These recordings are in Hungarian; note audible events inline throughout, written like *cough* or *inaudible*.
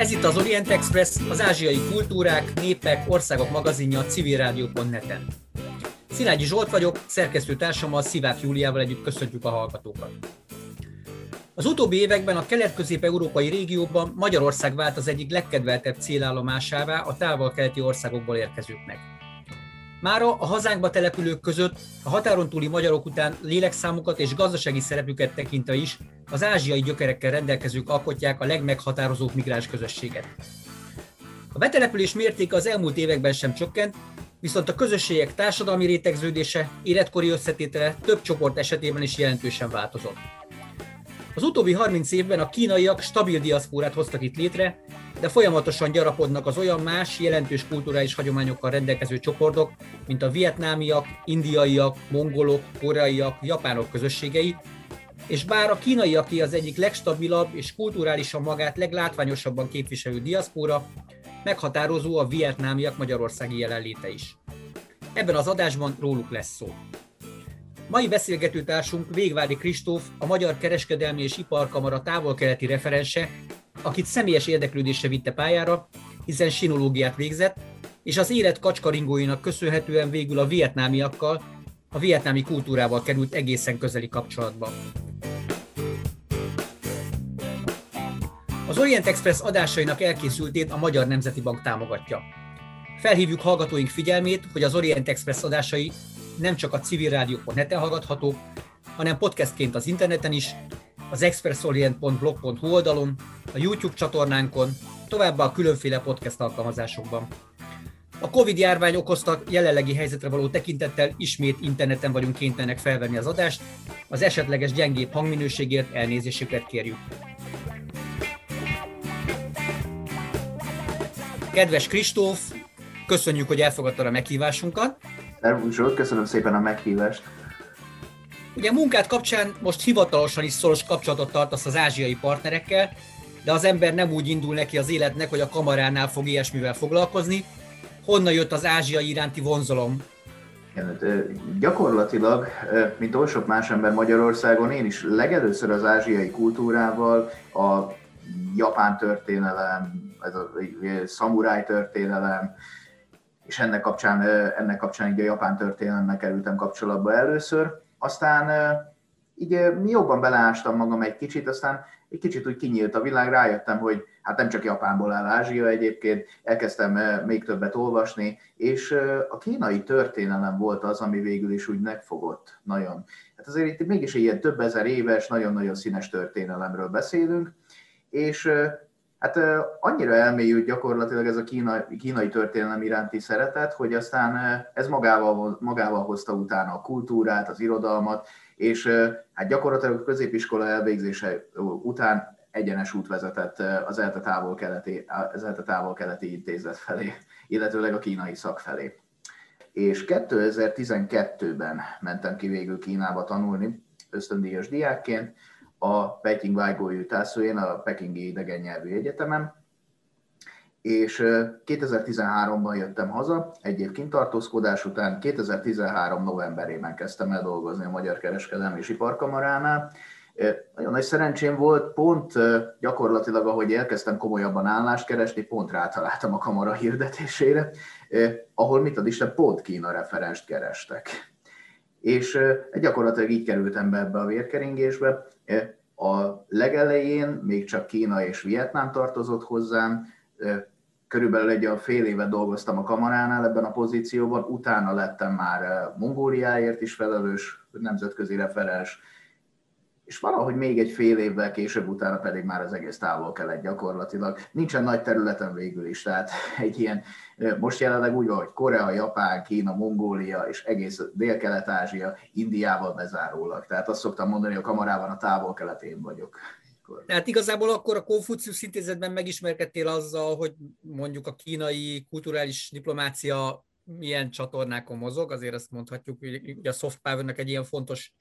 Ez itt az Orient Express, az ázsiai kultúrák, népek, országok magazinja a civilrádió.net-en. Szilágyi Zsolt vagyok, szerkesztő társammal Szivák Júliával együtt köszöntjük a hallgatókat. Az utóbbi években a kelet-közép-európai régióban Magyarország vált az egyik legkedveltebb célállomásává a távol-keleti országokból érkezőknek. Mára a hazánkba települők között a határon túli magyarok után lélekszámukat és gazdasági szerepüket tekintve is az ázsiai gyökerekkel rendelkezők alkotják a legmeghatározóbb migráns közösséget. A betelepülés mértéke az elmúlt években sem csökkent, viszont a közösségek társadalmi rétegződése, életkori összetétele több csoport esetében is jelentősen változott. Az utóbbi 30 évben a kínaiak stabil diaszpórát hoztak itt létre, de folyamatosan gyarapodnak az olyan más, jelentős kulturális hagyományokkal rendelkező csoportok, mint a vietnámiak, indiaiak, mongolok, koreaiak, japánok közösségei, és bár a kínaiaké az egyik legstabilabb és kulturálisan magát leglátványosabban képviselő diaszpóra, meghatározó a vietnámiak magyarországi jelenléte is. Ebben az adásban róluk lesz szó. Mai beszélgetőtársunk Végvári Kristóf, a Magyar Kereskedelmi és Iparkamara távol-keleti referense, akit személyes érdeklődésre vitte pályára, hiszen sinológiát végzett, és az élet kacskaringóinak köszönhetően végül a vietnámiakkal, a vietnámi kultúrával került egészen közeli kapcsolatba. Az Orient Express adásainak elkészültét a Magyar Nemzeti Bank támogatja. Felhívjuk hallgatóink figyelmét, hogy az Orient Express adásai nem csak a civilrádió.net-en hallgathatók, hanem podcastként az interneten is, az expressorient.blog.hu oldalon, a YouTube csatornánkon, továbbá a különféle podcast alkalmazásokban. A Covid járvány okozta jelenlegi helyzetre való tekintettel ismét interneten vagyunk kénytelenek felvenni az adást, az esetleges gyengébb hangminőségért elnézésüket kérjük. Kedves Kristóf, köszönjük, hogy elfogadtad a meghívásunkat. Szervusz köszönöm szépen a meghívást. Ugye a munkát kapcsán most hivatalosan is szoros kapcsolatot tartasz az ázsiai partnerekkel, de az ember nem úgy indul neki az életnek, hogy a kamaránál fog ilyesmivel foglalkozni. Honnan jött az ázsiai iránti vonzalom? Igen, gyakorlatilag, mint oly sok más ember Magyarországon, én is legelőször az ázsiai kultúrával, a japán történelem, ez a szamuráj történelem, és ennek kapcsán, ennek kapcsán így a japán történelemnek kerültem kapcsolatba először. Aztán így jobban beleástam magam egy kicsit, aztán egy kicsit úgy kinyílt a világ, rájöttem, hogy hát nem csak Japánból áll Ázsia egyébként, elkezdtem még többet olvasni, és a kínai történelem volt az, ami végül is úgy megfogott nagyon. Hát azért itt mégis egy ilyen több ezer éves, nagyon-nagyon színes történelemről beszélünk, és hát annyira elmélyült gyakorlatilag ez a kínai, kínai történelem iránti szeretet, hogy aztán ez magával, magával hozta utána a kultúrát, az irodalmat, és hát gyakorlatilag a középiskola elvégzése után egyenes út vezetett az ELTE távol-keleti, az ELTE távol-keleti intézet felé, illetőleg a kínai szak felé. És 2012-ben mentem ki végül Kínába tanulni, ösztöndíjas diákként, a Peking Weigó Tászójén, a Pekingi idegen nyelvű egyetemen, és 2013-ban jöttem haza, egy év kintartózkodás után, 2013 novemberében kezdtem el dolgozni a Magyar Kereskedelmi és Iparkamaránál. Nagyon nagy szerencsém volt, pont gyakorlatilag, ahogy elkezdtem komolyabban állást keresni, pont rátaláltam a kamara hirdetésére, ahol mit ad Isten, pont Kína referenst kerestek. És gyakorlatilag így kerültem be ebbe a vérkeringésbe. A legelején még csak Kína és Vietnám tartozott hozzám, körülbelül egy a fél évet dolgoztam a kamaránál ebben a pozícióban, utána lettem már Mongóliáért is felelős, nemzetközi referens, és valahogy még egy fél évvel később utána pedig már az egész távol kellett gyakorlatilag. Nincsen nagy területen végül is, tehát egy ilyen, most jelenleg úgy hogy Korea, Japán, Kína, Mongólia és egész Dél-Kelet-Ázsia Indiával bezárólag. Tehát azt szoktam mondani, hogy a kamarában a távol keletén vagyok. Tehát igazából akkor a Konfucius intézetben megismerkedtél azzal, hogy mondjuk a kínai kulturális diplomácia milyen csatornákon mozog, azért azt mondhatjuk, hogy a soft power egy ilyen fontos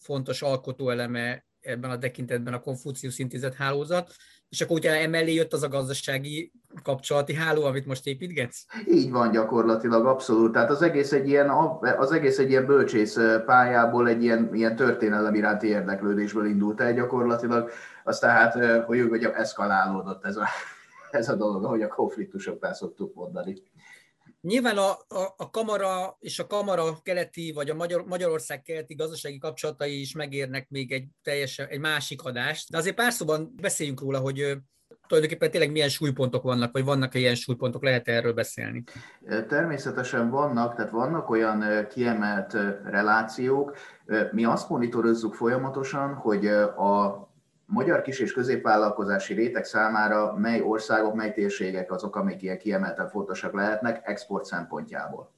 fontos alkotóeleme ebben a tekintetben a Konfucius Intézet hálózat, és akkor utána emellé jött az a gazdasági kapcsolati háló, amit most építgetsz? Így van gyakorlatilag, abszolút. Tehát az egész egy ilyen, az egész egy ilyen bölcsész pályából, egy ilyen, ilyen történelem iránti érdeklődésből indult el gyakorlatilag. Aztán hát, hogy, hogy eszkalálódott ez a, *laughs* ez a dolog, ahogy a konfliktusoknál szoktuk mondani. Nyilván a, a, a kamara és a kamara keleti, vagy a Magyar, Magyarország keleti gazdasági kapcsolatai is megérnek még egy teljesen egy másik adást, de azért pár szóban beszéljünk róla, hogy tulajdonképpen tényleg milyen súlypontok vannak, vagy vannak-e ilyen súlypontok, lehet -e erről beszélni? Természetesen vannak, tehát vannak olyan kiemelt relációk. Mi azt monitorozzuk folyamatosan, hogy a magyar kis- és középvállalkozási réteg számára mely országok, mely térségek azok, amik ilyen kiemelten fontosak lehetnek export szempontjából.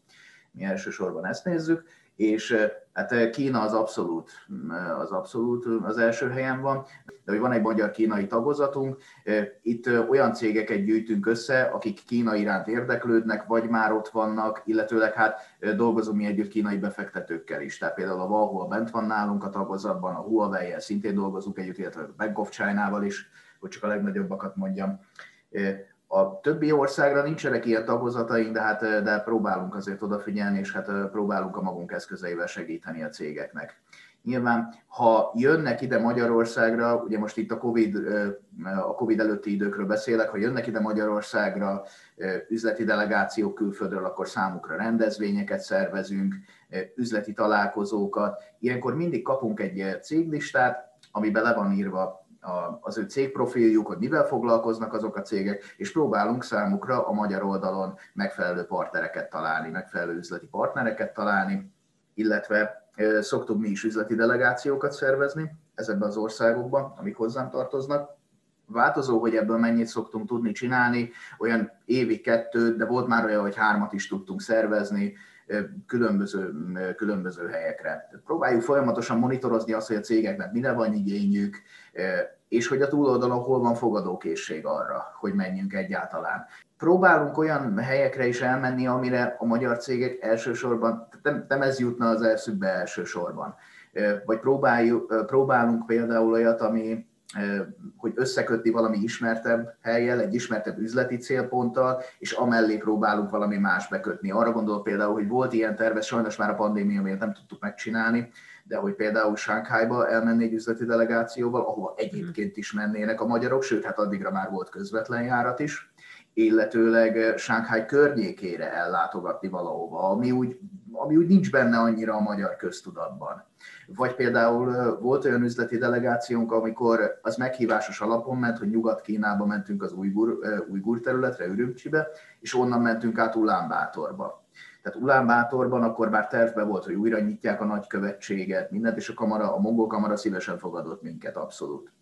Mi elsősorban ezt nézzük, és hát Kína az abszolút, az abszolút az első helyen van, de hogy van egy magyar-kínai tagozatunk, itt olyan cégeket gyűjtünk össze, akik Kína iránt érdeklődnek, vagy már ott vannak, illetőleg hát dolgozunk mi együtt kínai befektetőkkel is. Tehát például a Valhol bent van nálunk a tagozatban, a Huawei-el szintén dolgozunk együtt, illetve a Bank of China-val is, hogy csak a legnagyobbakat mondjam. A többi országra nincsenek ilyen tagozataink, de hát de próbálunk azért odafigyelni, és hát próbálunk a magunk eszközeivel segíteni a cégeknek. Nyilván, ha jönnek ide Magyarországra, ugye most itt a COVID, a COVID előtti időkről beszélek, ha jönnek ide Magyarországra üzleti delegációk külföldről, akkor számukra rendezvényeket szervezünk, üzleti találkozókat. Ilyenkor mindig kapunk egy céglistát, amiben le van írva az ő cégprofiljuk, hogy mivel foglalkoznak azok a cégek, és próbálunk számukra a magyar oldalon megfelelő partnereket találni, megfelelő üzleti partnereket találni, illetve szoktunk mi is üzleti delegációkat szervezni ezekben az országokban, amik hozzám tartoznak. Változó, hogy ebből mennyit szoktunk tudni csinálni, olyan évi kettőt, de volt már olyan, hogy hármat is tudtunk szervezni, különböző, különböző helyekre. Próbáljuk folyamatosan monitorozni azt, hogy a cégeknek mire van igényük, és hogy a túloldalon hol van fogadókészség arra, hogy menjünk egyáltalán. Próbálunk olyan helyekre is elmenni, amire a magyar cégek elsősorban, nem, nem ez jutna az eszükbe elsősorban. Vagy próbáljuk, próbálunk például olyat, ami, hogy összekötni valami ismertebb helyjel, egy ismertebb üzleti célponttal, és amellé próbálunk valami más bekötni. Arra gondolok például, hogy volt ilyen terve, sajnos már a pandémia miatt nem tudtuk megcsinálni, de hogy például Sánkhájba elmenni egy üzleti delegációval, ahova egyébként is mennének a magyarok, sőt, hát addigra már volt közvetlen járat is, illetőleg Sánkháj környékére ellátogatni valahova, ami úgy, ami úgy nincs benne annyira a magyar köztudatban. Vagy például volt olyan üzleti delegációnk, amikor az meghívásos alapon ment, hogy Nyugat-Kínába mentünk az Ujgur, Ujgur területre, Ürümcsibe, és onnan mentünk át Ulánbátorba. Tehát Ulánbátorban akkor már tervbe volt, hogy újra nyitják a nagykövetséget, mindent, és a, kamara, a mongol kamara szívesen fogadott minket, abszolút.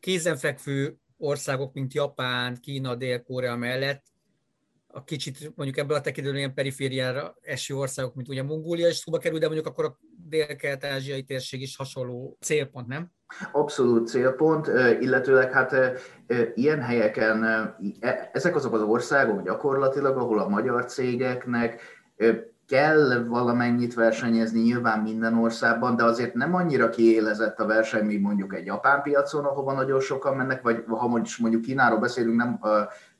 Kézenfekvő országok, mint Japán, Kína, Dél-Korea mellett a kicsit mondjuk ebből a tekintetben ilyen perifériára eső országok, mint ugye Mongólia is szóba kerül, de mondjuk akkor a dél-kelet-ázsiai térség is hasonló célpont, nem? Abszolút célpont, illetőleg hát ilyen helyeken, e, ezek azok az országok gyakorlatilag, ahol a magyar cégeknek kell valamennyit versenyezni nyilván minden országban, de azért nem annyira kiélezett a verseny, mint mondjuk egy japán piacon, ahova nagyon sokan mennek, vagy ha mondjuk Kínáról beszélünk, nem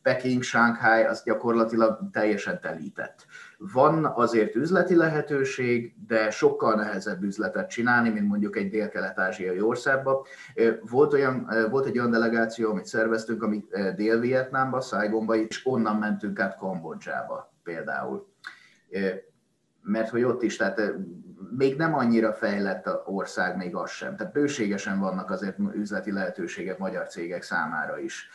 Peking, Shanghai, az gyakorlatilag teljesen telített. Van azért üzleti lehetőség, de sokkal nehezebb üzletet csinálni, mint mondjuk egy dél-kelet-ázsiai országban. Volt, olyan, volt egy olyan delegáció, amit szerveztünk, ami Dél-Vietnámba, Saigonba, és onnan mentünk át Kambodzsába például mert hogy ott is, tehát még nem annyira fejlett a ország, még az sem. Tehát bőségesen vannak azért üzleti lehetőségek magyar cégek számára is.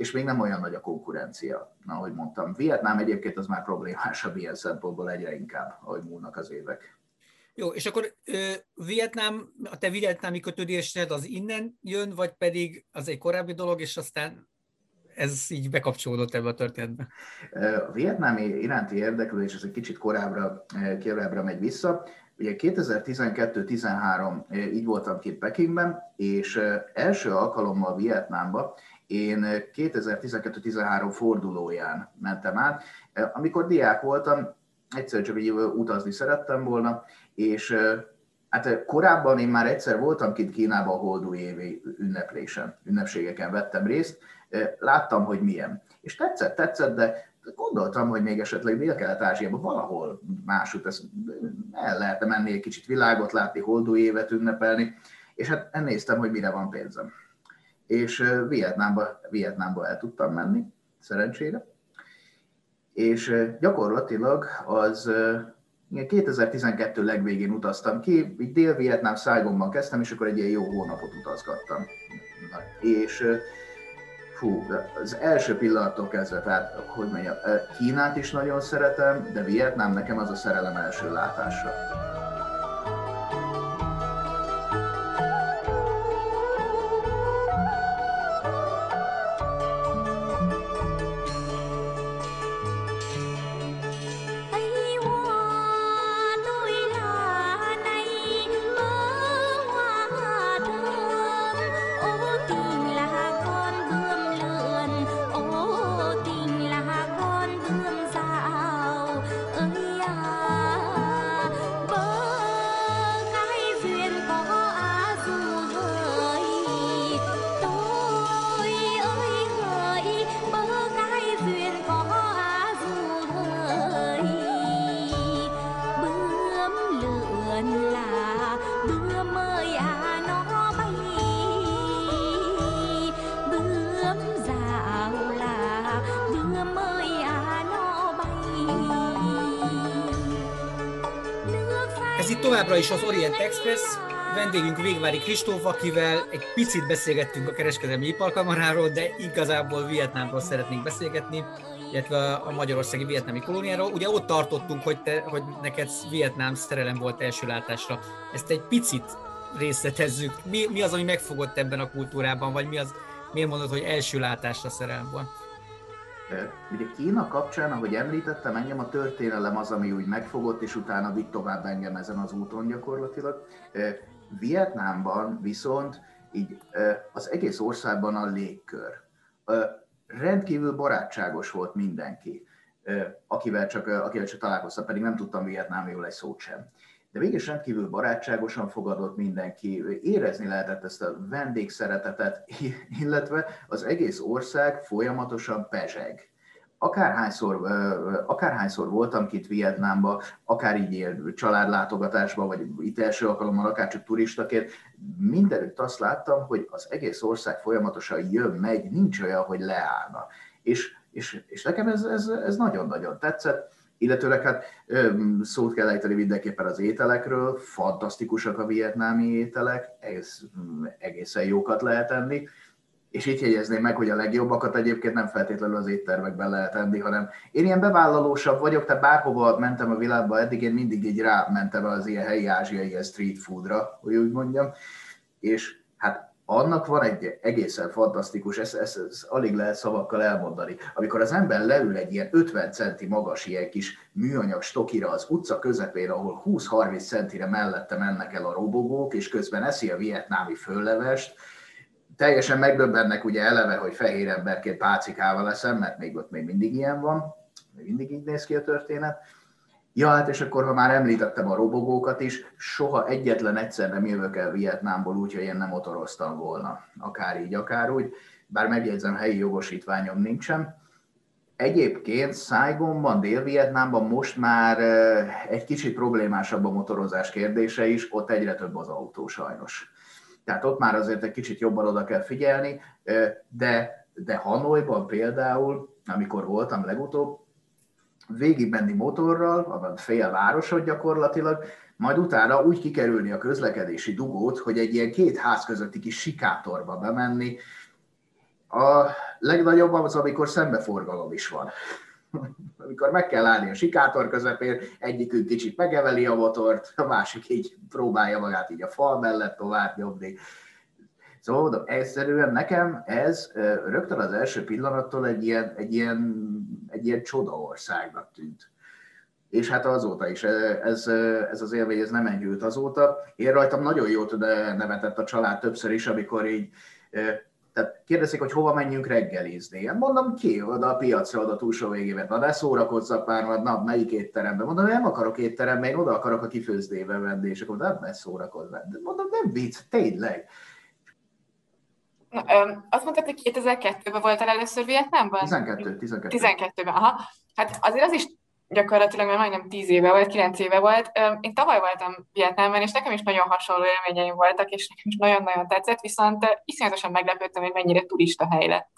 És még nem olyan nagy a konkurencia, ahogy mondtam. Vietnám egyébként az már problémásabb ilyen szempontból egyre inkább, ahogy múlnak az évek. Jó, és akkor ö, Vietnám, a te vietnámi kötődésed az innen jön, vagy pedig az egy korábbi dolog, és aztán ez így bekapcsolódott ebbe a történetbe? A vietnámi iránti érdeklődés ez egy kicsit korábbra, korábbra megy vissza. Ugye 2012-13 így voltam két Pekingben, és első alkalommal Vietnámba én 2012-13 fordulóján mentem át. Amikor diák voltam, egyszer csak így utazni szerettem volna, és Hát korábban én már egyszer voltam kint Kínában a holdú évi ünneplésen, ünnepségeken vettem részt, láttam, hogy milyen. És tetszett, tetszett, de gondoltam, hogy még esetleg Dél-Kelet-Ázsiában valahol másút ezt el lehetne menni egy kicsit világot látni, holdú évet ünnepelni, és hát néztem, hogy mire van pénzem. És Vietnámba, Vietnámba el tudtam menni, szerencsére. És gyakorlatilag az 2012 legvégén utaztam ki, így Dél-Vietnám Saigonban kezdtem, és akkor egy ilyen jó hónapot utazgattam. És fú, az első pillanattól kezdve, tehát, hogy mondjam, Kínát is nagyon szeretem, de Vietnám nekem az a szerelem első látásra. Továbbra is az Orient Express, vendégünk Végvári Kristóf, akivel egy picit beszélgettünk a kereskedelmi iparkamaráról, de igazából Vietnámról szeretnénk beszélgetni, illetve a magyarországi vietnámi kolóniáról. Ugye ott tartottunk, hogy, te, hogy neked Vietnám szerelem volt első látásra. Ezt egy picit részletezzük. Mi, mi az, ami megfogott ebben a kultúrában, vagy mi az, miért mondod, hogy első látásra szerelem volt? Ugye Kína kapcsán, ahogy említettem, engem a történelem az, ami úgy megfogott, és utána vitt tovább engem ezen az úton gyakorlatilag. Vietnámban viszont így az egész országban a légkör. Rendkívül barátságos volt mindenki, akivel csak, akivel csak találkoztam, pedig nem tudtam vietnámiul egy szót sem. De végig rendkívül barátságosan fogadott mindenki, érezni lehetett ezt a vendégszeretetet, *laughs* illetve az egész ország folyamatosan pezseg akárhányszor, akárhányszor voltam itt Vietnámba, akár így ilyen családlátogatásban, vagy itt első alkalommal, akár csak turistaként, mindenütt azt láttam, hogy az egész ország folyamatosan jön, megy, nincs olyan, hogy leállna. És, és, és nekem ez, ez, ez nagyon-nagyon tetszett. Illetőleg hát szót kell ejteni mindenképpen az ételekről, fantasztikusak a vietnámi ételek, ez egészen jókat lehet enni. És itt jegyezném meg, hogy a legjobbakat egyébként nem feltétlenül az éttermekben lehet enni, hanem én ilyen bevállalósabb vagyok, tehát bárhova mentem a világba, eddig én mindig így rámentem az ilyen helyi ázsiai ilyen street foodra, hogy úgy mondjam, és hát annak van egy egészen fantasztikus, ezt, ezt, ezt alig lehet szavakkal elmondani. Amikor az ember leül egy ilyen 50 centi magas ilyen kis műanyag stokira az utca közepén, ahol 20-30 centire mellette mennek el a robogók, és közben eszi a vietnámi föllevest, teljesen megdöbbennek ugye eleve, hogy fehér emberként pácikával leszem, mert még ott még mindig ilyen van, még mindig így néz ki a történet. Ja, hát és akkor, ha már említettem a robogókat is, soha egyetlen egyszer nem jövök el Vietnámból úgy, hogy én nem motoroztam volna. Akár így, akár úgy. Bár megjegyzem, helyi jogosítványom nincsen. Egyébként Saigonban, Dél-Vietnámban most már egy kicsit problémásabb a motorozás kérdése is, ott egyre több az autó sajnos tehát ott már azért egy kicsit jobban oda kell figyelni, de, de Hanoiban például, amikor voltam legutóbb, végigmenni motorral, a fél városot gyakorlatilag, majd utána úgy kikerülni a közlekedési dugót, hogy egy ilyen két ház közötti kis sikátorba bemenni. A legnagyobb az, amikor szembeforgalom is van *laughs* amikor meg kell állni a sikátor közepén, egyikünk kicsit megeveli a motort, a másik így próbálja magát így a fal mellett tovább nyomni. Szóval mondom, egyszerűen nekem ez rögtön az első pillanattól egy ilyen, egy ilyen, egy ilyen csodaországnak tűnt. És hát azóta is, ez, ez az élmény ez nem enyhült azóta. Én rajtam nagyon jót nevetett a család többször is, amikor így Tehát kérdezik, hogy hova menjünk reggelizni. Hát mondom, ki oda a piacra, oda túlsó végébe. Na, de szórakozzak már, na, melyik étteremben? Mondom, nem akarok étterembe, én oda akarok a kifőzdébe venni, és akkor nem ne szórakozz. Mondom, nem vicc, tényleg. Na, azt mondtad, hogy 2002-ben voltál először Vietnámban? 12, 12. 12-ben, aha. Hát azért az is gyakorlatilag már majdnem 10 éve volt, 9 éve volt. Én tavaly voltam Vietnámban, és nekem is nagyon hasonló élményeim voltak, és nekem is nagyon-nagyon tetszett, viszont iszonyatosan meglepődtem, hogy mennyire turista hely lett.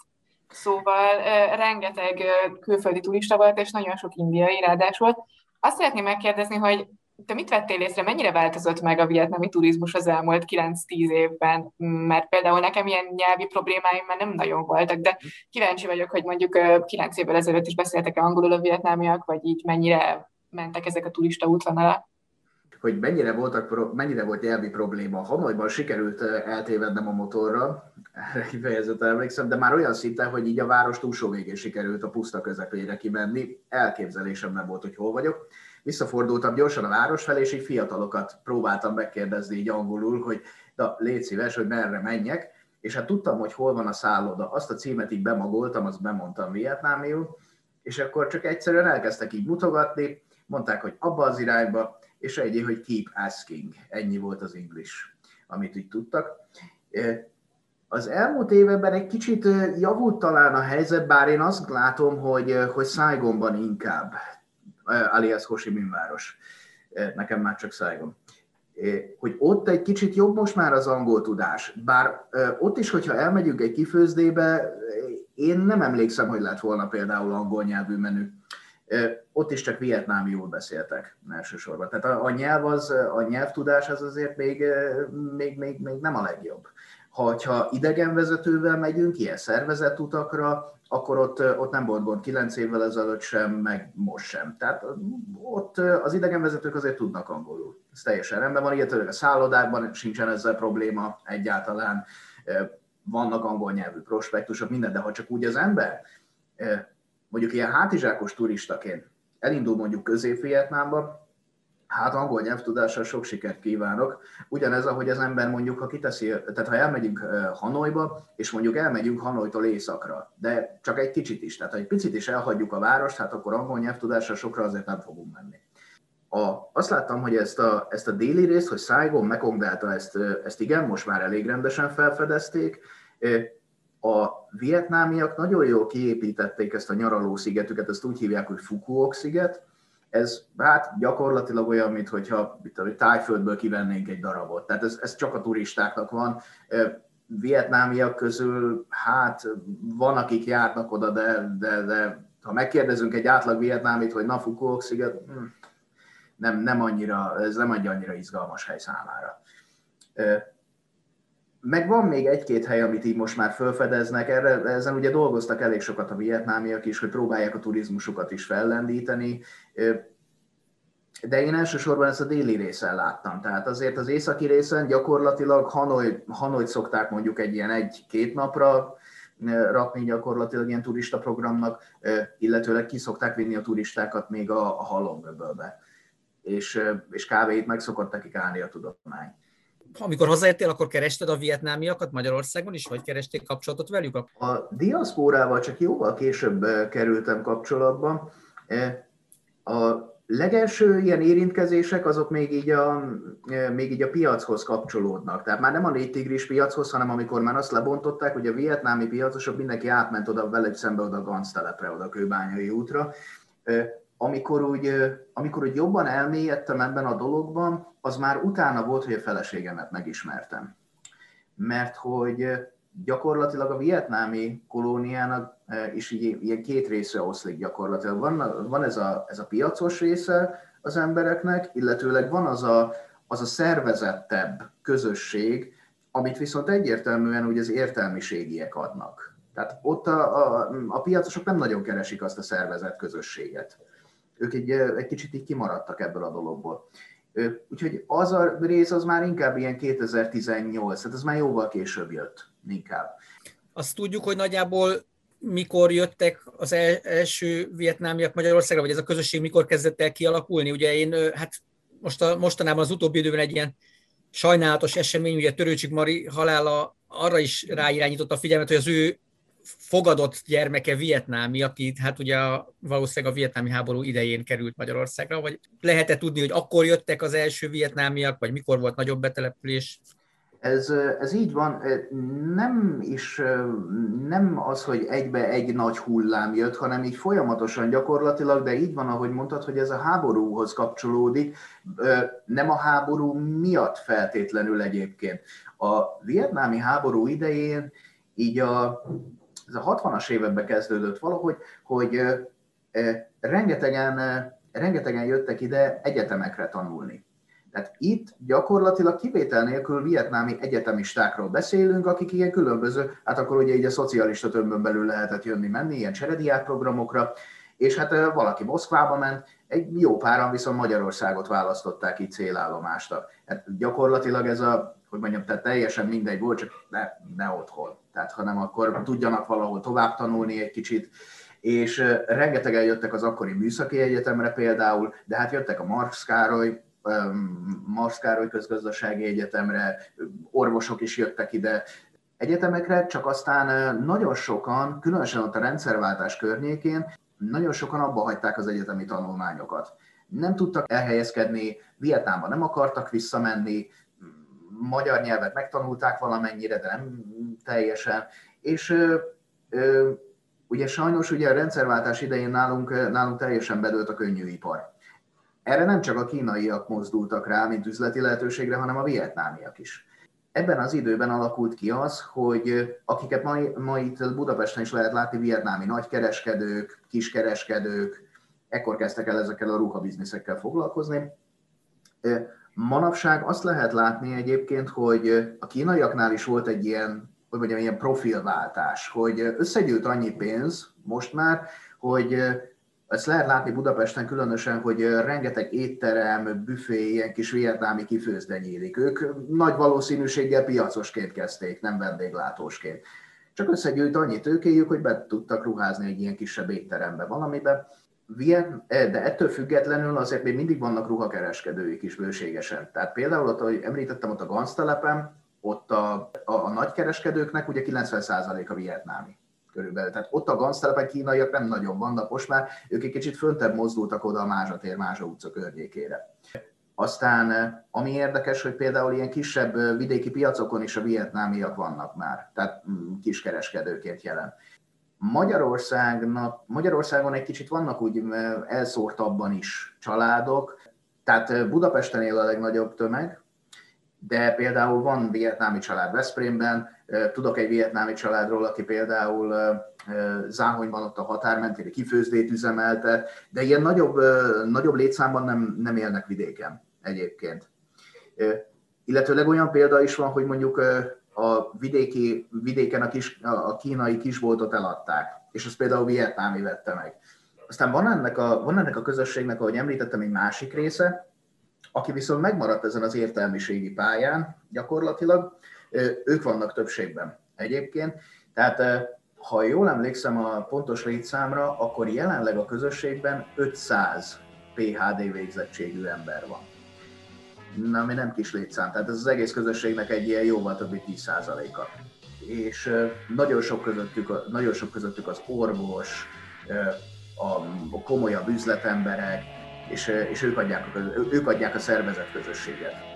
Szóval rengeteg külföldi turista volt, és nagyon sok indiai ráadásul. Azt szeretném megkérdezni, hogy te mit vettél észre, mennyire változott meg a vietnami turizmus az elmúlt 9-10 évben? Mert például nekem ilyen nyelvi problémáim már nem nagyon voltak, de kíváncsi vagyok, hogy mondjuk 9 évvel ezelőtt is beszéltek-e angolul a vietnámiak, vagy így mennyire mentek ezek a turista útvonalak? hogy mennyire, voltak, mennyire volt nyelvi probléma. Hanoiban sikerült eltévednem a motorra, erre kifejezetten emlékszem, de már olyan szinten, hogy így a város túlsó végén sikerült a puszta közepére kimenni. Elképzelésem nem volt, hogy hol vagyok visszafordultam gyorsan a város felé, és így fiatalokat próbáltam megkérdezni így angolul, hogy de légy szíves, hogy merre menjek, és hát tudtam, hogy hol van a szálloda. Azt a címet így bemagoltam, azt bemondtam vietnámiul, és akkor csak egyszerűen elkezdtek így mutogatni, mondták, hogy abba az irányba, és egy, hogy keep asking. Ennyi volt az English, amit így tudtak. Az elmúlt években egy kicsit javult talán a helyzet, bár én azt látom, hogy, hogy Saigonban inkább alias Ho Chi Minh város. Nekem már csak Saigon. Hogy ott egy kicsit jobb most már az angol tudás. Bár ott is, hogyha elmegyünk egy kifőzdébe, én nem emlékszem, hogy lett volna például angol nyelvű menü. Ott is csak vietnámiul beszéltek elsősorban. Tehát a, a nyelv az, a nyelvtudás az azért még, még, még, még nem a legjobb. Ha, ha idegenvezetővel megyünk, ilyen szervezett utakra, akkor ott, ott nem volt gond 9 évvel ezelőtt sem, meg most sem. Tehát ott az idegenvezetők azért tudnak angolul. Ez teljesen rendben van, illetve a szállodákban sincsen ezzel probléma egyáltalán. Vannak angol nyelvű prospektusok, minden, de ha csak úgy az ember, mondjuk ilyen hátizsákos turistaként elindul mondjuk Közép-Vietnámba, Hát angol nyelvtudással sok sikert kívánok. Ugyanez, ahogy az ember mondjuk, ha kiteszi, tehát ha elmegyünk Hanoiba, és mondjuk elmegyünk Hanoitól északra, de csak egy kicsit is, tehát ha egy picit is elhagyjuk a várost, hát akkor angol nyelvtudással sokra azért nem fogunk menni. A, azt láttam, hogy ezt a, ezt a déli részt, hogy Saigon, Mekong Delta, ezt, ezt igen, most már elég rendesen felfedezték. A vietnámiak nagyon jól kiépítették ezt a nyaraló szigetüket, ezt úgy hívják, hogy Fukuok sziget, ez hát gyakorlatilag olyan, mintha tájföldből kivennénk egy darabot. Tehát ez, ez csak a turistáknak van. Vietnámiak közül, hát van, akik járnak oda, de, de, de ha megkérdezünk egy átlag vietnámit, hogy na Fukuok sziget, hm, nem, nem annyira, ez nem egy annyira izgalmas hely számára. Meg van még egy-két hely, amit így most már felfedeznek, erre, ezen ugye dolgoztak elég sokat a vietnámiak is, hogy próbálják a turizmusokat is fellendíteni, de én elsősorban ezt a déli részen láttam. Tehát azért az északi részen gyakorlatilag Hanoi, Hanoit szokták mondjuk egy ilyen egy-két napra rakni gyakorlatilag ilyen turista programnak, illetőleg ki szokták vinni a turistákat még a, a halomöbölbe. És, és kávét meg szokott nekik állni a tudomány amikor hazaértél, akkor kerested a vietnámiakat Magyarországon is, vagy keresték kapcsolatot velük? A diaszpórával csak jóval később kerültem kapcsolatba. A legelső ilyen érintkezések azok még így, a, még így a piachoz kapcsolódnak. Tehát már nem a négy tigris piachoz, hanem amikor már azt lebontották, hogy a vietnámi piacosok mindenki átment oda velük szembe oda a Ganz telepre, oda a Kőbányai útra. Amikor úgy, amikor úgy jobban elmélyedtem ebben a dologban, az már utána volt, hogy a feleségemet megismertem. Mert hogy gyakorlatilag a vietnámi kolóniának is így, ilyen két részre oszlik gyakorlatilag. Van, van ez, a, ez a piacos része az embereknek, illetőleg van az a, az a szervezettebb közösség, amit viszont egyértelműen ugye az értelmiségiek adnak. Tehát ott a, a, a piacosok nem nagyon keresik azt a szervezett közösséget. Ők egy, egy kicsit így kimaradtak ebből a dologból. Úgyhogy az a rész az már inkább ilyen 2018, tehát ez már jóval később jött inkább. Azt tudjuk, hogy nagyjából mikor jöttek az első vietnámiak Magyarországra, vagy ez a közösség mikor kezdett el kialakulni? Ugye én, hát most a, mostanában az utóbbi időben egy ilyen sajnálatos esemény, ugye Törőcsik Mari halála arra is ráirányított a figyelmet, hogy az ő fogadott gyermeke vietnámi, aki hát ugye valószínűleg a vietnámi háború idején került Magyarországra, vagy lehet-e tudni, hogy akkor jöttek az első vietnámiak, vagy mikor volt nagyobb betelepülés? Ez, ez így van, nem is nem az, hogy egybe egy nagy hullám jött, hanem így folyamatosan gyakorlatilag, de így van, ahogy mondtad, hogy ez a háborúhoz kapcsolódik, nem a háború miatt feltétlenül egyébként. A vietnámi háború idején így a, ez a 60-as években kezdődött valahogy, hogy rengetegen, rengetegen jöttek ide egyetemekre tanulni tehát itt gyakorlatilag kivétel nélkül vietnámi egyetemistákról beszélünk, akik ilyen különböző, hát akkor ugye így a szocialista tömbön belül lehetett jönni-menni, ilyen cserediák programokra, és hát valaki Moszkvába ment, egy jó páran viszont Magyarországot választották itt célállomásra. Hát gyakorlatilag ez a, hogy mondjam, tehát teljesen mindegy volt, csak ne, ne otthon. Tehát hanem akkor tudjanak valahol tovább tanulni egy kicsit, és rengetegen jöttek az akkori műszaki egyetemre például, de hát jöttek a Marx Károly Marsz Károly közgazdasági egyetemre, orvosok is jöttek ide, egyetemekre, csak aztán nagyon sokan, különösen ott a rendszerváltás környékén, nagyon sokan abba hagyták az egyetemi tanulmányokat. Nem tudtak elhelyezkedni, Vietnámba nem akartak visszamenni, magyar nyelvet megtanulták valamennyire, de nem teljesen, és ugye sajnos ugye a rendszerváltás idején nálunk, nálunk teljesen bedőlt a könnyűipar. Erre nem csak a kínaiak mozdultak rá, mint üzleti lehetőségre, hanem a vietnámiak is. Ebben az időben alakult ki az, hogy akiket ma, ma itt Budapesten is lehet látni, vietnámi nagykereskedők, kiskereskedők, ekkor kezdtek el ezekkel a ruhabizniszekkel foglalkozni. Manapság azt lehet látni egyébként, hogy a kínaiaknál is volt egy ilyen, hogy mondjam, ilyen profilváltás, hogy összegyűlt annyi pénz most már, hogy ezt lehet látni Budapesten különösen, hogy rengeteg étterem, büfé, ilyen kis vietnámi kifőzde nyílik. Ők nagy valószínűséggel piacosként kezdték, nem vendéglátósként. Csak összegyűjt annyi tőkéjük, hogy be tudtak ruházni egy ilyen kisebb étterembe valamibe. De ettől függetlenül azért még mindig vannak ruhakereskedőik is bőségesen. Tehát például ott, ahogy említettem, ott a Ganztelepen, ott a, a, a nagykereskedőknek ugye 90% a vietnámi körülbelül. Tehát ott a ganztelepen kínaiak nem nagyon vannak most már, ők egy kicsit föntebb mozdultak oda a Mázsatér, Mázsa utca környékére. Aztán ami érdekes, hogy például ilyen kisebb vidéki piacokon is a vietnámiak vannak már, tehát mm, kiskereskedőként jelen. Magyarországnak, Magyarországon egy kicsit vannak úgy elszórtabban is családok, tehát Budapesten él a legnagyobb tömeg, de például van vietnámi család Veszprémben, tudok egy vietnámi családról, aki például Záhonyban ott a határmentére kifőzdét üzemeltet, de ilyen nagyobb, nagyobb létszámban nem, nem élnek vidéken egyébként. Illetőleg olyan példa is van, hogy mondjuk a vidéki, vidéken a, kis, a kínai kisboltot eladták, és azt például vietnámi vette meg. Aztán van ennek, a, van ennek a közösségnek, ahogy említettem, egy másik része, aki viszont megmaradt ezen az értelmiségi pályán gyakorlatilag, ők vannak többségben egyébként. Tehát ha jól emlékszem a pontos létszámra, akkor jelenleg a közösségben 500 PHD végzettségű ember van. Na, ami nem kis létszám, tehát ez az egész közösségnek egy ilyen jóval többi 10%-a. És nagyon sok közöttük, nagyon sok közöttük az orvos, a komolyabb üzletemberek, és, és ők, adják, ők adják a szervezet közösséget.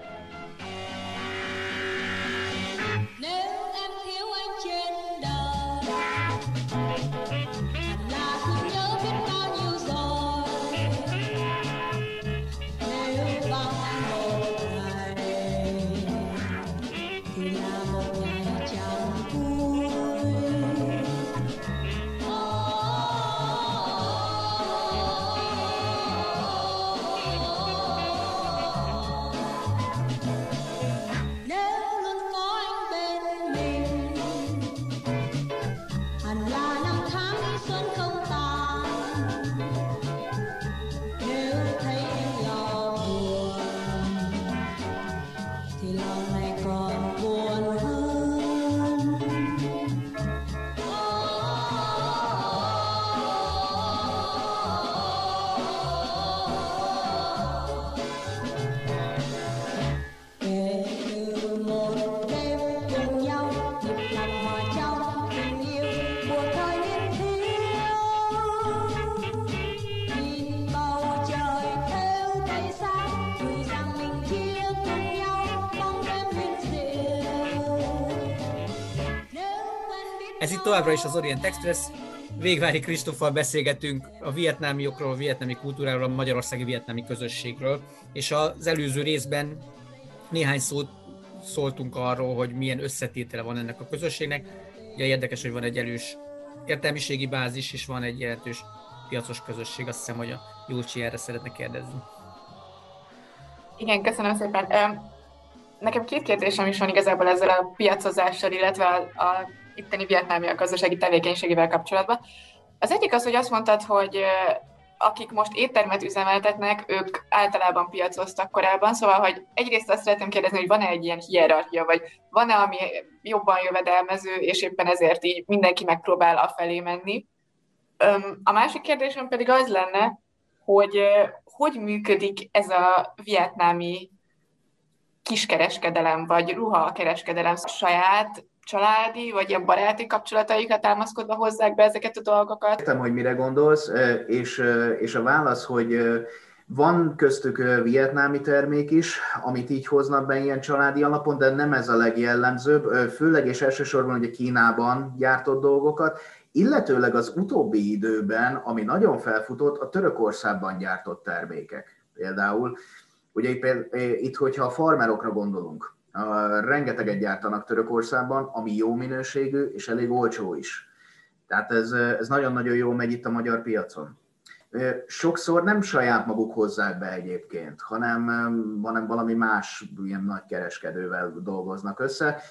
Továbbra is az Orient Express. Végvári Kristoffal beszélgetünk a vietnámiokról, a vietnámi kultúráról, a magyarországi vietnámi közösségről, és az előző részben néhány szót szóltunk arról, hogy milyen összetétele van ennek a közösségnek. Ugye érdekes, hogy van egy erős értelmiségi bázis, és van egy jelentős piacos közösség. Azt hiszem, hogy a Júlcsi erre szeretne kérdezni. Igen, köszönöm szépen. Nekem két kérdésem is van igazából ezzel a piacozással, illetve a, a itteni vietnámi a gazdasági tevékenységével kapcsolatban. Az egyik az, hogy azt mondtad, hogy akik most éttermet üzemeltetnek, ők általában piacoztak korábban, szóval, hogy egyrészt azt szeretném kérdezni, hogy van-e egy ilyen hierarchia, vagy van-e, ami jobban jövedelmező, és éppen ezért így mindenki megpróbál afelé menni. A másik kérdésem pedig az lenne, hogy hogy működik ez a vietnámi kiskereskedelem, vagy ruhakereskedelem saját családi, vagy a baráti kapcsolataikra támaszkodva hozzák be ezeket a dolgokat? Értem, hogy mire gondolsz, és, és a válasz, hogy van köztük vietnámi termék is, amit így hoznak be ilyen családi alapon, de nem ez a legjellemzőbb, főleg és elsősorban ugye Kínában gyártott dolgokat, illetőleg az utóbbi időben, ami nagyon felfutott, a Törökországban gyártott termékek. Például, ugye itt, hogyha a farmerokra gondolunk, rengeteget gyártanak Törökországban, ami jó minőségű és elég olcsó is. Tehát ez, ez nagyon-nagyon jó megy itt a magyar piacon. Sokszor nem saját maguk hozzák be egyébként, hanem, hanem valami más ilyen nagy kereskedővel dolgoznak össze.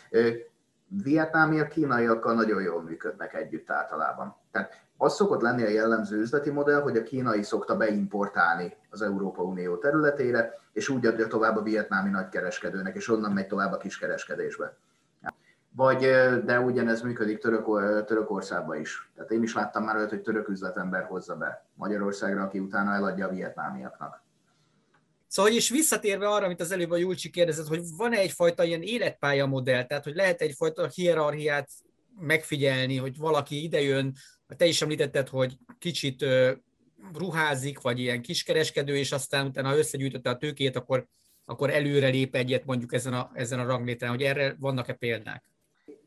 Vietnámiak, kínaiakkal nagyon jól működnek együtt általában. Tehát az szokott lenni a jellemző üzleti modell, hogy a kínai szokta beimportálni az Európa Unió területére, és úgy adja tovább a vietnámi nagykereskedőnek, és onnan megy tovább a kiskereskedésbe. Vagy, de ugyanez működik Török, Törökországban is. Tehát én is láttam már olyat, hogy török üzletember hozza be Magyarországra, aki utána eladja a vietnámiaknak. Szóval is visszatérve arra, amit az előbb a Julcsi kérdezett, hogy van-e egyfajta ilyen életpálya modell, tehát hogy lehet egyfajta hierarchiát megfigyelni, hogy valaki idejön, te is említetted, hogy kicsit ruházik, vagy ilyen kiskereskedő, és aztán utána összegyűjtötte a tőkét, akkor, akkor előre lép egyet mondjuk ezen a, ezen a ranglétrán, hogy erre vannak-e példák?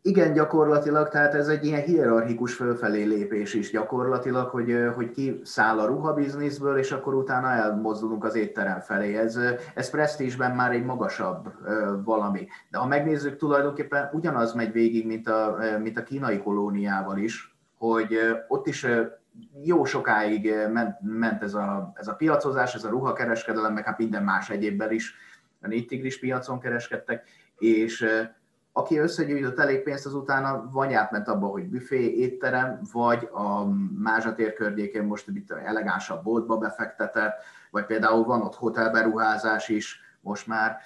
Igen, gyakorlatilag, tehát ez egy ilyen hierarchikus fölfelé lépés is gyakorlatilag, hogy, hogy ki száll a ruhabizniszből, és akkor utána elmozdulunk az étterem felé. Ez, ez presztízsben már egy magasabb valami. De ha megnézzük, tulajdonképpen ugyanaz megy végig, mint a, mint a kínai kolóniával is, hogy ott is jó sokáig ment, ment ez, a, ez a piacozás, ez a ruhakereskedelem, meg hát minden más egyébben is, a négy tigris piacon kereskedtek, és aki összegyűjtött elég pénzt, az utána vagy átment abba, hogy büfé, étterem, vagy a Mázsatér környékén most itt elegánsabb boltba befektetett, vagy például van ott hotelberuházás is most már.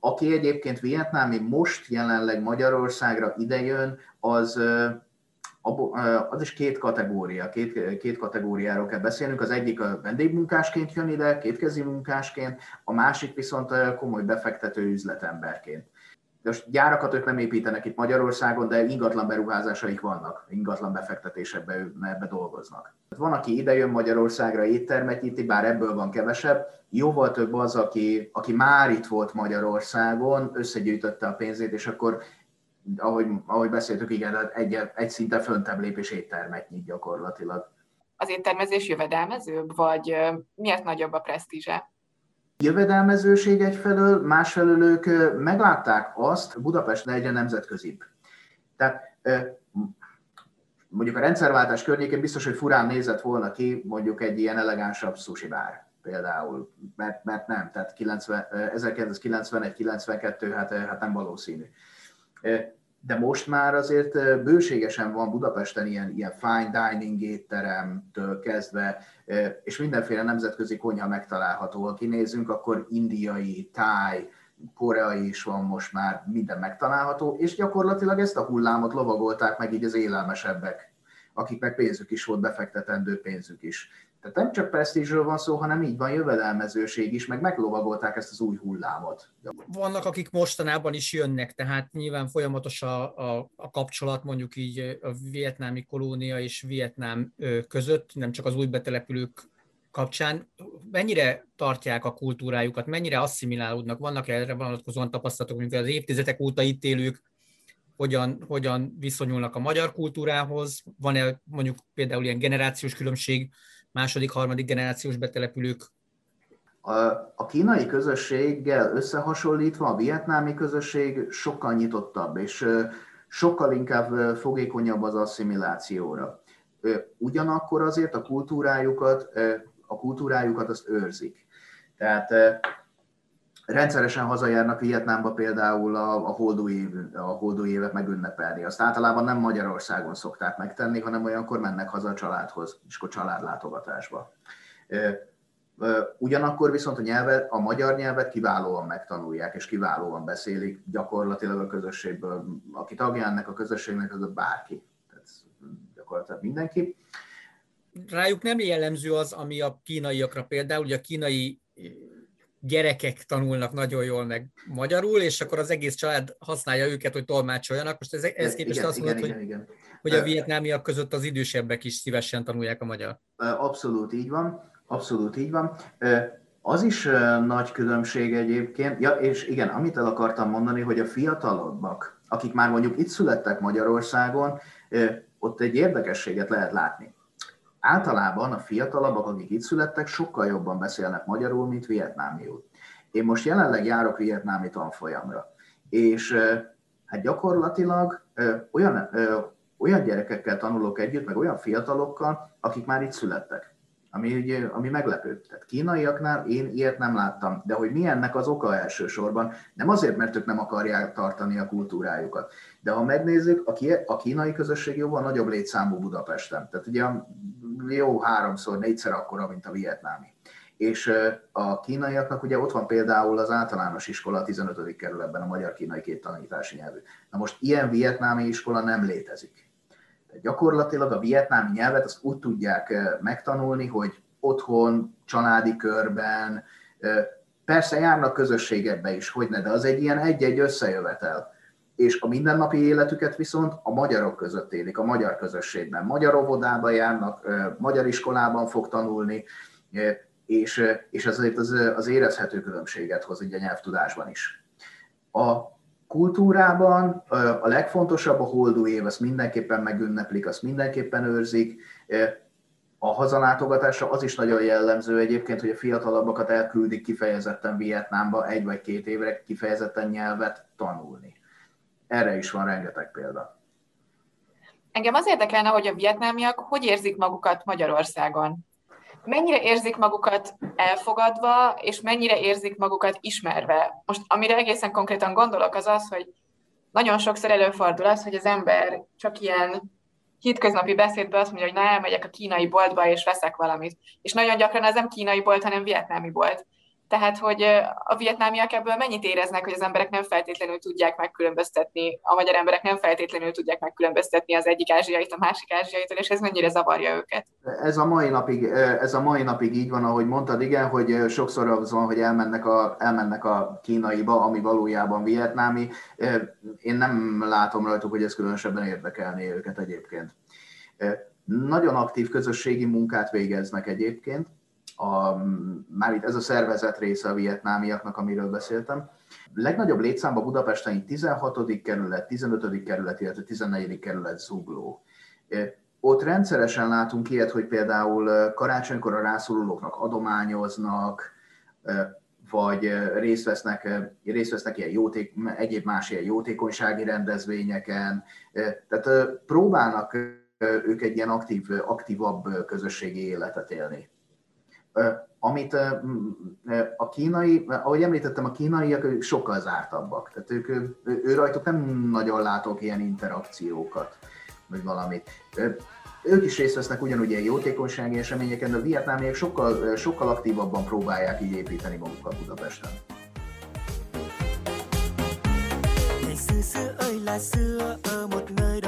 Aki egyébként vietnámi most jelenleg Magyarországra idejön, az az is két kategória, két, két kategóriáról kell beszélnünk. Az egyik a vendégmunkásként jön ide, kétkezi munkásként, a másik viszont komoly befektető üzletemberként. De most gyárakat ők nem építenek itt Magyarországon, de ingatlan beruházásaik vannak, ingatlan befektetésekbe ebbe dolgoznak. Van, aki idejön Magyarországra éttermet nyitni, bár ebből van kevesebb, jóval több az, aki, aki már itt volt Magyarországon, összegyűjtötte a pénzét, és akkor ahogy, ahogy beszéltük, igen, egy, egy szinte föntebb lépés éttermet nyit gyakorlatilag. Az éttermezés jövedelmezőbb, vagy miért nagyobb a presztízse? Jövedelmezőség egyfelől, másfelől ők meglátták azt, Budapest egyre nemzetközibb. Tehát mondjuk a rendszerváltás környékén biztos, hogy furán nézett volna ki mondjuk egy ilyen elegánsabb sushi bár például, mert, mert nem, tehát 1991-92, hát, hát nem valószínű de most már azért bőségesen van Budapesten ilyen, ilyen fine dining étteremtől kezdve, és mindenféle nemzetközi konyha megtalálható. Ha kinézünk, akkor indiai, táj, koreai is van most már, minden megtalálható, és gyakorlatilag ezt a hullámot lovagolták meg így az élelmesebbek, akiknek pénzük is volt, befektetendő pénzük is. Tehát nem csak presztízsről van szó, hanem így van jövedelmezőség is, meg meglovagolták ezt az új hullámot. Vannak, akik mostanában is jönnek, tehát nyilván folyamatos a, a, a kapcsolat mondjuk így a vietnámi kolónia és Vietnám között, nem csak az új betelepülők kapcsán. Mennyire tartják a kultúrájukat, mennyire asszimilálódnak, vannak erre vonatkozóan tapasztalatok, mint az évtizedek óta itt élők, hogyan, hogyan viszonyulnak a magyar kultúrához, van-e mondjuk például ilyen generációs különbség második, harmadik generációs betelepülők a kínai közösséggel összehasonlítva a vietnámi közösség sokkal nyitottabb, és sokkal inkább fogékonyabb az asszimilációra. Ugyanakkor azért a kultúrájukat, a kultúrájukat azt őrzik. Tehát rendszeresen hazajárnak Vietnámba például a, a, év, a holdú évet megünnepelni. Azt általában nem Magyarországon szokták megtenni, hanem olyankor mennek haza a családhoz, és akkor családlátogatásba. Ugyanakkor viszont a nyelvet, a magyar nyelvet kiválóan megtanulják, és kiválóan beszélik gyakorlatilag a közösségből. Aki tagja ennek a közösségnek, az a bárki. Tehát gyakorlatilag mindenki. Rájuk nem jellemző az, ami a kínaiakra például, hogy a kínai gyerekek tanulnak nagyon jól meg magyarul, és akkor az egész család használja őket, hogy tolmácsoljanak. Most ez, ez képest igen, azt mondod, igen, hogy, igen. hogy a vietnámiak között az idősebbek is szívesen tanulják a magyar. Abszolút így van. Abszolút így van. Az is nagy különbség egyébként, ja, és igen, amit el akartam mondani, hogy a fiatalabbak, akik már mondjuk itt születtek Magyarországon, ott egy érdekességet lehet látni. Általában a fiatalabbak, akik itt születtek, sokkal jobban beszélnek magyarul, mint vietnámiul. Én most jelenleg járok vietnámi tanfolyamra, és hát gyakorlatilag olyan, olyan gyerekekkel tanulok együtt, meg olyan fiatalokkal, akik már itt születtek ami, ugye, ami meglepő. Tehát kínaiaknál én ilyet nem láttam, de hogy mi ennek az oka elsősorban, nem azért, mert ők nem akarják tartani a kultúrájukat, de ha megnézzük, a, a kínai közösség jóval nagyobb létszámú Budapesten, tehát ugye jó háromszor, négyszer akkora, mint a vietnámi. És a kínaiaknak ugye ott van például az általános iskola a 15. kerületben, a magyar-kínai két tanítási nyelvű. Na most ilyen vietnámi iskola nem létezik Gyakorlatilag a vietnámi nyelvet azt úgy tudják megtanulni, hogy otthon, családi körben, persze járnak közösségekbe is, hogy ne, de az egy ilyen egy-egy összejövetel. És a mindennapi életüket viszont a magyarok között élik, a magyar közösségben. Magyar óvodába járnak, magyar iskolában fog tanulni, és, és azért az, az érezhető különbséget hoz így a nyelvtudásban is. A kultúrában a legfontosabb a holdú év, azt mindenképpen megünneplik, azt mindenképpen őrzik. A hazalátogatásra az is nagyon jellemző egyébként, hogy a fiatalabbakat elküldik kifejezetten Vietnámba egy vagy két évre kifejezetten nyelvet tanulni. Erre is van rengeteg példa. Engem az érdekelne, hogy a vietnámiak hogy érzik magukat Magyarországon mennyire érzik magukat elfogadva, és mennyire érzik magukat ismerve. Most amire egészen konkrétan gondolok, az az, hogy nagyon sokszor előfordul az, hogy az ember csak ilyen hétköznapi beszédben azt mondja, hogy na, elmegyek a kínai boltba, és veszek valamit. És nagyon gyakran ez nem kínai bolt, hanem vietnámi bolt. Tehát, hogy a vietnámiak ebből mennyit éreznek, hogy az emberek nem feltétlenül tudják megkülönböztetni, a magyar emberek nem feltétlenül tudják megkülönböztetni az egyik ázsiait a másik ázsiaitól, és ez mennyire zavarja őket? Ez a mai napig, ez a mai napig így van, ahogy mondtad, igen, hogy sokszor az van, hogy elmennek a, elmennek a kínaiba, ami valójában vietnámi. Én nem látom rajtuk, hogy ez különösebben érdekelné őket egyébként. Nagyon aktív közösségi munkát végeznek egyébként, a, már itt ez a szervezet része a vietnámiaknak, amiről beszéltem. Legnagyobb létszámban Budapesten 16. kerület, 15. kerület, illetve 14. kerület zugló. Ott rendszeresen látunk ilyet, hogy például karácsonykor a rászorulóknak adományoznak, vagy részt vesznek, részt vesznek ilyen jóték, egyéb más ilyen jótékonysági rendezvényeken. Tehát próbálnak ők egy ilyen aktív, aktívabb közösségi életet élni amit a kínai, ahogy említettem, a kínaiak sokkal zártabbak. Tehát ők, ő rajtuk nem nagyon látok ilyen interakciókat, vagy valamit. Ők is részt vesznek ugyanúgy ilyen jótékonysági eseményeken, de a vietnámiak sokkal, sokkal aktívabban próbálják így építeni magukat Budapesten. xưa xưa ơi là xưa ở một nơi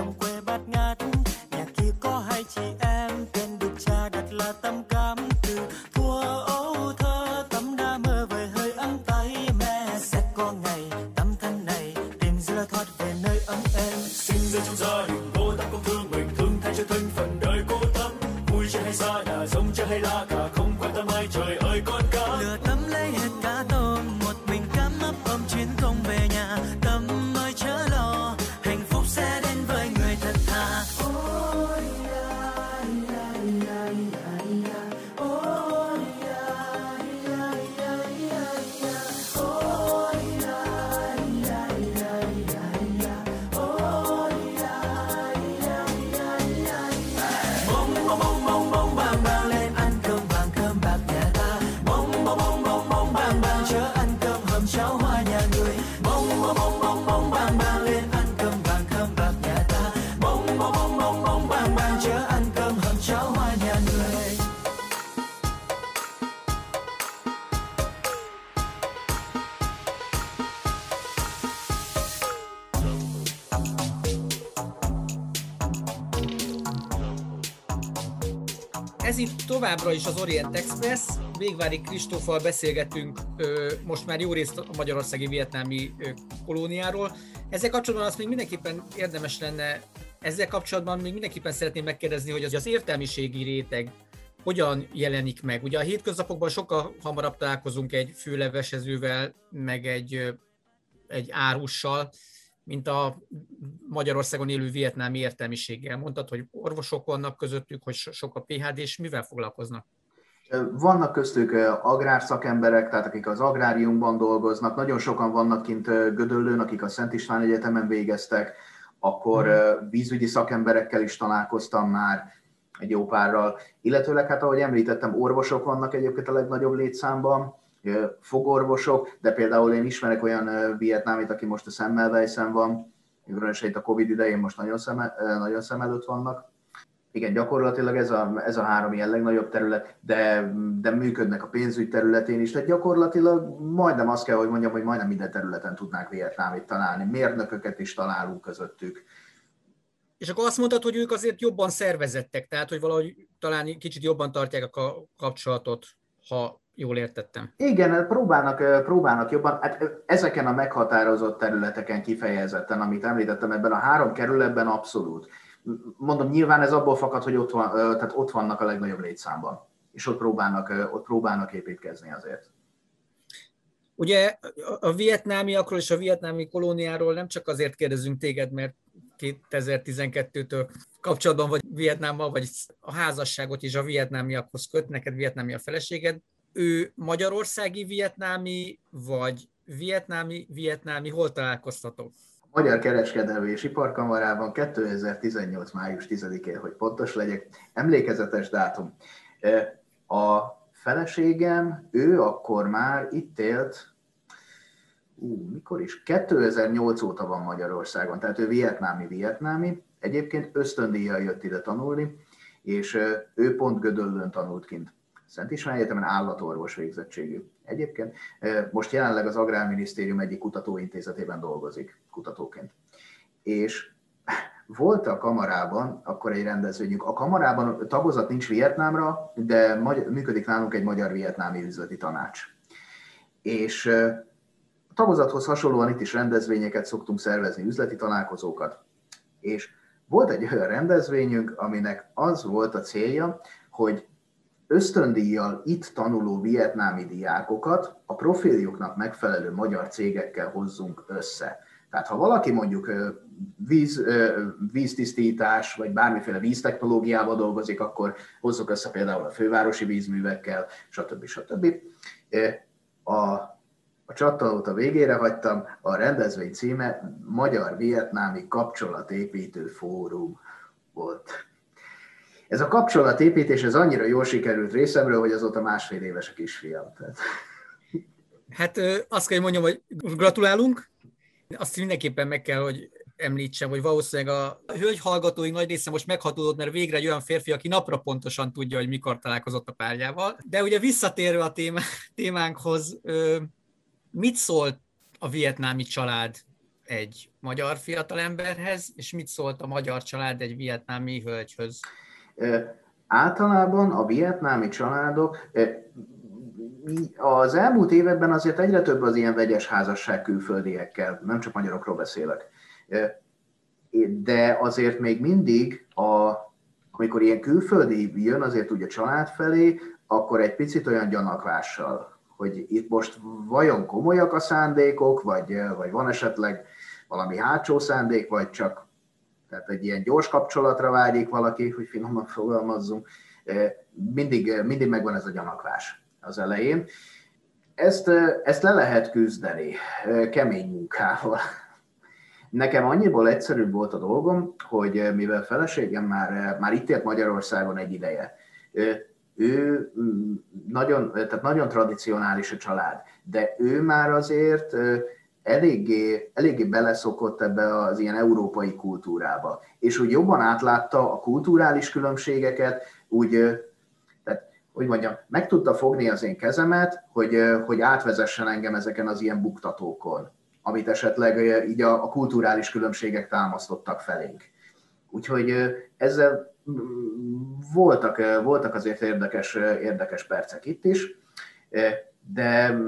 Sorry. Is az Orient Express. Végvári Kristóffal beszélgetünk most már jó részt a magyarországi vietnámi kolóniáról. Ezzel kapcsolatban azt még mindenképpen érdemes lenne, ezzel kapcsolatban még mindenképpen szeretném megkérdezni, hogy az, az értelmiségi réteg hogyan jelenik meg. Ugye a hétköznapokban sokkal hamarabb találkozunk egy főlevesezővel, meg egy, egy árussal, mint a Magyarországon élő vietnámi értelmiséggel. Mondtad, hogy orvosok vannak közöttük, hogy sok a PHD, és mivel foglalkoznak? Vannak köztük agrárszakemberek, tehát akik az agráriumban dolgoznak, nagyon sokan vannak kint Gödöllőn, akik a Szent István Egyetemen végeztek, akkor hmm. vízügyi szakemberekkel is találkoztam már, egy jó párral, illetőleg hát ahogy említettem, orvosok vannak egyébként a legnagyobb létszámban, fogorvosok, de például én ismerek olyan vietnámit, aki most a Semmelweisen van, különösen itt a Covid idején most nagyon szem, nagyon szem előtt vannak. Igen, gyakorlatilag ez a, ez a három ilyen legnagyobb terület, de, de működnek a pénzügy területén is, tehát gyakorlatilag majdnem azt kell, hogy mondjam, hogy majdnem minden területen tudnák vietnámit találni. Mérnököket is találunk közöttük. És akkor azt mondtad, hogy ők azért jobban szervezettek, tehát hogy valahogy talán kicsit jobban tartják a kapcsolatot, ha jól értettem. Igen, próbálnak, próbálnak jobban, hát ezeken a meghatározott területeken kifejezetten, amit említettem, ebben a három kerületben abszolút. Mondom, nyilván ez abból fakad, hogy ott, van, tehát ott vannak a legnagyobb létszámban, és ott próbálnak, ott próbálnak építkezni azért. Ugye a vietnámiakról és a vietnámi kolóniáról nem csak azért kérdezünk téged, mert 2012-től kapcsolatban vagy Vietnámmal, vagy a házasságot is a vietnámiakhoz köt, neked vietnámi a feleséged, ő magyarországi vietnámi, vagy vietnámi, vietnámi, hol találkoztatok? Magyar Kereskedelmi és Iparkamarában 2018. május 10-én, hogy pontos legyek, emlékezetes dátum. A feleségem, ő akkor már itt élt, ú, mikor is? 2008 óta van Magyarországon, tehát ő vietnámi-vietnámi, egyébként ösztöndíjjal jött ide tanulni, és ő pont Gödöllőn tanult kint. Szent István Egyetemen állatorvos végzettségű. Egyébként most jelenleg az Agrárminisztérium egyik kutatóintézetében dolgozik kutatóként. És volt a kamarában akkor egy rendezvényünk. A kamarában tagozat nincs Vietnámra, de működik nálunk egy magyar-vietnámi üzleti tanács. És tagozathoz hasonlóan itt is rendezvényeket szoktunk szervezni, üzleti találkozókat. És volt egy olyan rendezvényünk, aminek az volt a célja, hogy ösztöndíjjal itt tanuló vietnámi diákokat a profiljuknak megfelelő magyar cégekkel hozzunk össze. Tehát ha valaki mondjuk víz, víztisztítás, vagy bármiféle víztechnológiával dolgozik, akkor hozzuk össze például a fővárosi vízművekkel, stb. stb. A, a csattanót a végére hagytam, a rendezvény címe Magyar-Vietnámi Kapcsolatépítő Fórum volt. Ez a kapcsolatépítés, ez annyira jól sikerült részemről, hogy azóta másfél éves a kisfiam. Tehát. Hát azt kell, hogy mondjam, hogy gratulálunk. Azt mindenképpen meg kell, hogy említsem, hogy valószínűleg a hölgy hallgatói nagy része most meghatódott, mert végre egy olyan férfi, aki napra pontosan tudja, hogy mikor találkozott a párjával. De ugye visszatérve a témánkhoz, mit szólt a vietnámi család egy magyar fiatalemberhez, és mit szólt a magyar család egy vietnámi hölgyhöz? Általában a vietnámi családok az elmúlt években azért egyre több az ilyen vegyes házasság külföldiekkel, nem csak magyarokról beszélek. De azért még mindig, a, amikor ilyen külföldi jön azért ugye család felé, akkor egy picit olyan gyanakvással, hogy itt most vajon komolyak a szándékok, vagy, vagy van esetleg valami hátsó szándék, vagy csak tehát egy ilyen gyors kapcsolatra vágyik valaki, hogy finoman fogalmazzunk, mindig, mindig megvan ez a gyanakvás az elején. Ezt, ezt le lehet küzdeni kemény munkával. Nekem annyiból egyszerűbb volt a dolgom, hogy mivel feleségem már, már itt élt Magyarországon egy ideje, ő nagyon, tehát nagyon tradicionális a család, de ő már azért eléggé, eléggé beleszokott ebbe az ilyen európai kultúrába, és úgy jobban átlátta a kulturális különbségeket, úgy, tehát, hogy mondjam, meg tudta fogni az én kezemet, hogy, hogy átvezessen engem ezeken az ilyen buktatókon, amit esetleg így a, a kulturális különbségek támasztottak felénk. Úgyhogy ezzel voltak, voltak azért érdekes, érdekes percek itt is, de,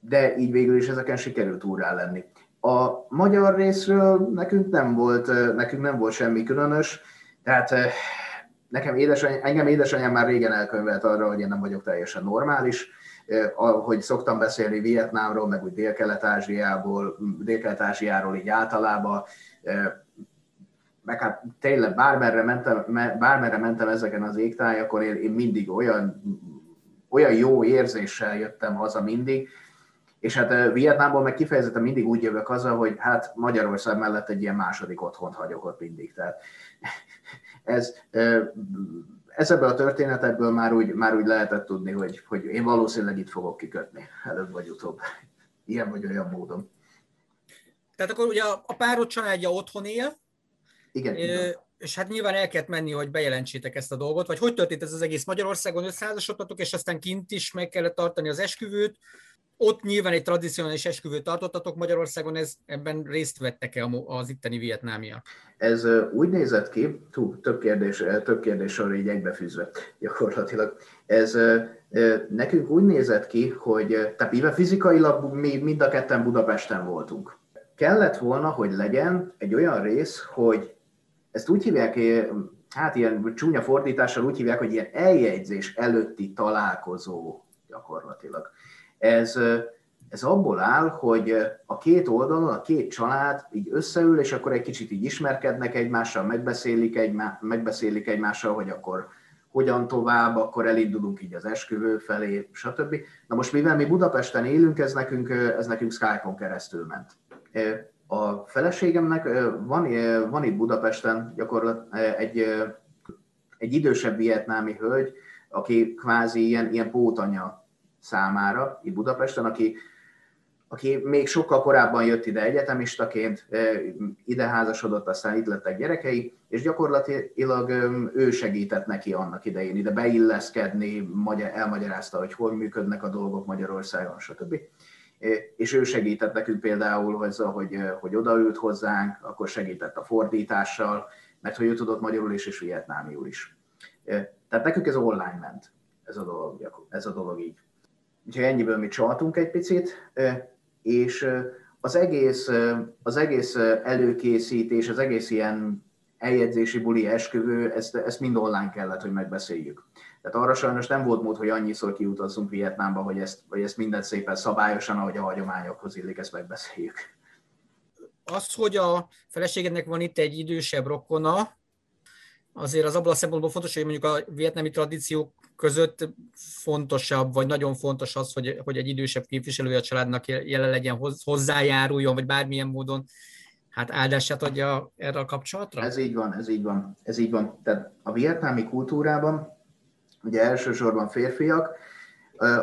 de így végül is ezeken sikerült úrá lenni. A magyar részről nekünk nem volt, nekünk nem volt semmi különös, tehát nekem édesanyám, engem édesanyám már régen elkönyvelt arra, hogy én nem vagyok teljesen normális, hogy szoktam beszélni Vietnámról, meg úgy Dél-Kelet-Ázsiából, Dél-Kelet-Ázsiáról így általában, meg hát tényleg bármerre mentem, bármerre mentem ezeken az égtájakon, én, én mindig olyan, olyan jó érzéssel jöttem haza mindig, és hát Vietnámból meg kifejezetten mindig úgy jövök haza, hogy hát Magyarország mellett egy ilyen második otthont hagyok ott mindig. Tehát *laughs* ez, ez ebből a történetekből már úgy, már úgy lehetett tudni, hogy, hogy én valószínűleg itt fogok kikötni, előbb vagy utóbb. Ilyen vagy olyan módon. Tehát akkor ugye a párod családja otthon él, igen, é, és hát nyilván el kellett menni, hogy bejelentsétek ezt a dolgot, vagy hogy történt ez az egész Magyarországon, összeházasodtatok, és aztán kint is meg kellett tartani az esküvőt, ott nyilván egy tradicionális esküvőt tartottatok Magyarországon, ez, ebben részt vettek-e az itteni vietnámiak? Ez úgy nézett ki, tú, több kérdés, több kérdés arra így egybefűzve gyakorlatilag. Ez nekünk úgy nézett ki, hogy tehát mivel fizikailag mi mind a ketten Budapesten voltunk. Kellett volna, hogy legyen egy olyan rész, hogy ezt úgy hívják, hát ilyen csúnya fordítással úgy hívják, hogy ilyen eljegyzés előtti találkozó gyakorlatilag. Ez, ez abból áll, hogy a két oldalon, a két család így összeül, és akkor egy kicsit így ismerkednek egymással, megbeszélik, egymá, megbeszélik egymással, hogy akkor hogyan tovább, akkor elindulunk így az esküvő felé, stb. Na most mivel mi Budapesten élünk, ez nekünk, ez nekünk Skype-on keresztül ment. A feleségemnek van, van itt Budapesten gyakorlat egy, egy idősebb vietnámi hölgy, aki kvázi ilyen, ilyen pótanya számára itt Budapesten, aki, aki még sokkal korábban jött ide egyetemistaként, ide házasodott, aztán itt lettek gyerekei, és gyakorlatilag ő segített neki annak idején ide beilleszkedni, elmagyarázta, hogy hol működnek a dolgok Magyarországon, stb. És ő segített nekünk például, hogy, hogy odaült hozzánk, akkor segített a fordítással, mert hogy ő tudott magyarul is és vietnámiul is. Tehát nekünk ez online ment, ez a dolog, ez a dolog így. Úgyhogy ennyiből mi csaltunk egy picit, és az egész, az egész előkészítés, az egész ilyen eljegyzési buli esküvő, ezt, ezt mind online kellett, hogy megbeszéljük. Tehát arra sajnos nem volt mód, hogy annyiszor kiutazzunk Vietnámba, hogy ezt, hogy ezt mindent szépen szabályosan, ahogy a hagyományokhoz illik, ezt megbeszéljük. Az, hogy a feleségednek van itt egy idősebb rokona, azért az abban a szempontból fontos, hogy mondjuk a vietnami tradíciók között fontosabb, vagy nagyon fontos az, hogy, hogy egy idősebb képviselője a családnak jelen legyen, hozzájáruljon, vagy bármilyen módon hát áldását adja erre a kapcsolatra? Ez így van, ez így van, ez így van. Tehát a vietnámi kultúrában ugye elsősorban férfiak,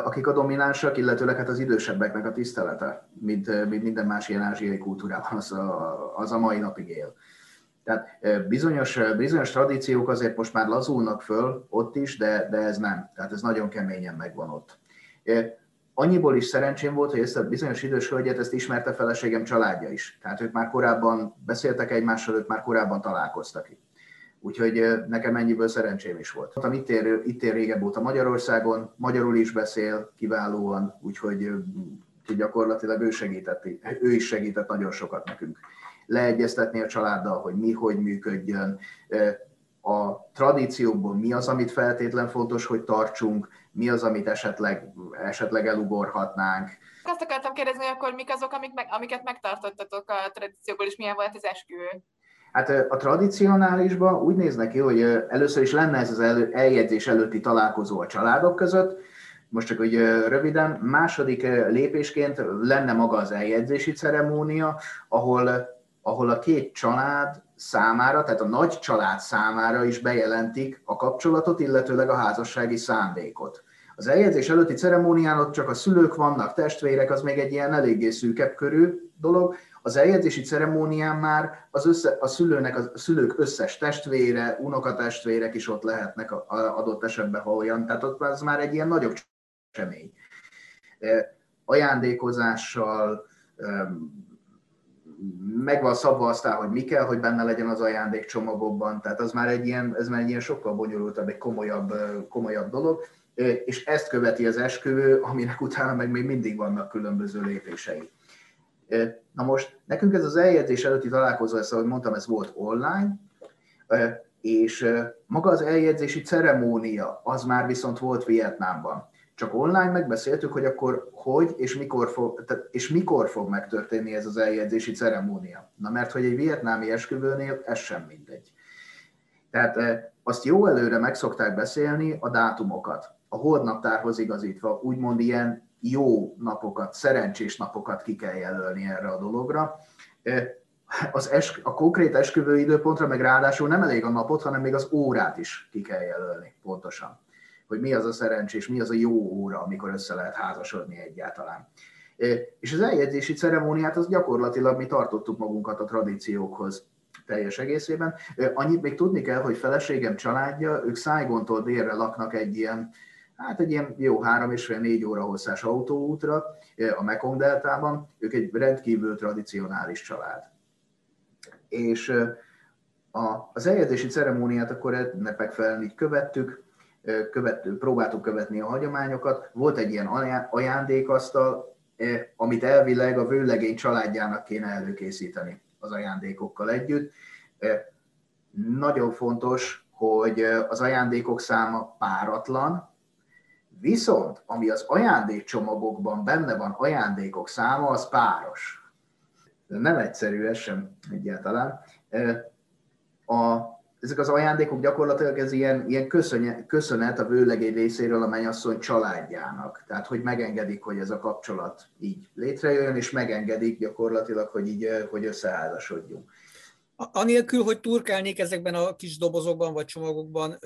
akik a dominánsak, illetőleg hát az idősebbeknek a tisztelete, mint, mint minden más ilyen ázsiai kultúrában az a, az a mai napig él. Tehát bizonyos, bizonyos tradíciók azért most már lazulnak föl ott is, de, de ez nem. Tehát ez nagyon keményen megvan ott. Annyiból is szerencsém volt, hogy ezt a bizonyos idős hölgyet ezt ismerte feleségem családja is. Tehát ők már korábban beszéltek egymással, ők már korábban találkoztak itt. Úgyhogy nekem ennyiből szerencsém is volt. Itt ér, itt ér régebb óta Magyarországon, magyarul is beszél kiválóan, úgyhogy gyakorlatilag ő segített, ő is segített nagyon sokat nekünk leegyeztetni a családdal, hogy mi hogy működjön, a tradíciókból mi az, amit feltétlen fontos, hogy tartsunk, mi az, amit esetleg, esetleg elugorhatnánk. Azt akartam kérdezni, akkor mik azok, amik meg, amiket megtartottatok a tradícióból, és milyen volt az esküvő? Hát a tradicionálisban úgy néz neki, hogy először is lenne ez az elő, eljegyzés előtti találkozó a családok között, most csak hogy röviden, második lépésként lenne maga az eljegyzési ceremónia, ahol ahol a két család számára, tehát a nagy család számára is bejelentik a kapcsolatot, illetőleg a házassági szándékot. Az eljegyzés előtti ceremónián ott csak a szülők vannak, testvérek, az még egy ilyen eléggé szűkebb körű dolog. Az eljegyzési ceremónián már az össze, a, szülőnek, a szülők összes testvére, unokatestvérek is ott lehetnek a, a adott esetben, ha olyan. Tehát ott az már egy ilyen nagyobb esemény. Ajándékozással, meg van szabva aztán, hogy mi kell, hogy benne legyen az ajándékcsomagokban, tehát az már egy ilyen, ez már egy ilyen sokkal bonyolultabb, egy komolyabb, komolyabb dolog, és ezt követi az esküvő, aminek utána meg még mindig vannak különböző lépései. Na most nekünk ez az eljegyzés előtti találkozó, ezt ahogy mondtam, ez volt online, és maga az eljegyzési ceremónia, az már viszont volt Vietnámban. Csak online megbeszéltük, hogy akkor hogy és mikor fog, és mikor fog megtörténni ez az eljegyzési ceremónia. Na mert hogy egy vietnámi esküvőnél ez sem mindegy. Tehát azt jó előre meg szokták beszélni a dátumokat, a holdnaptárhoz igazítva, úgymond ilyen jó napokat, szerencsés napokat ki kell jelölni erre a dologra. Az esk, a konkrét esküvő időpontra meg ráadásul nem elég a napot, hanem még az órát is ki kell jelölni pontosan. Hogy mi az a szerencsés, mi az a jó óra, amikor össze lehet házasodni egyáltalán. És az eljegyzési ceremóniát az gyakorlatilag mi tartottuk magunkat a tradíciókhoz teljes egészében. Annyit még tudni kell, hogy feleségem családja, ők Szájgontól délre laknak egy ilyen hát egy ilyen jó három és fél négy óra hosszás autóútra a Mekong deltában. Ők egy rendkívül tradicionális család. És a, az eljegyzési ceremóniát akkor ennek fel így követtük, követtük, próbáltuk követni a hagyományokat. Volt egy ilyen ajándékasztal, amit elvileg a vőlegény családjának kéne előkészíteni az ajándékokkal együtt. Nagyon fontos, hogy az ajándékok száma páratlan, Viszont, ami az ajándékcsomagokban benne van, ajándékok száma, az páros. Nem egyszerű ez sem egyáltalán. A, ezek az ajándékok gyakorlatilag ez ilyen, ilyen köszönet, köszönet a vőlegény részéről a mennyasszony családjának. Tehát, hogy megengedik, hogy ez a kapcsolat így létrejön, és megengedik gyakorlatilag, hogy így hogy összeházasodjunk. Anélkül, hogy turkálnék ezekben a kis dobozokban vagy csomagokban,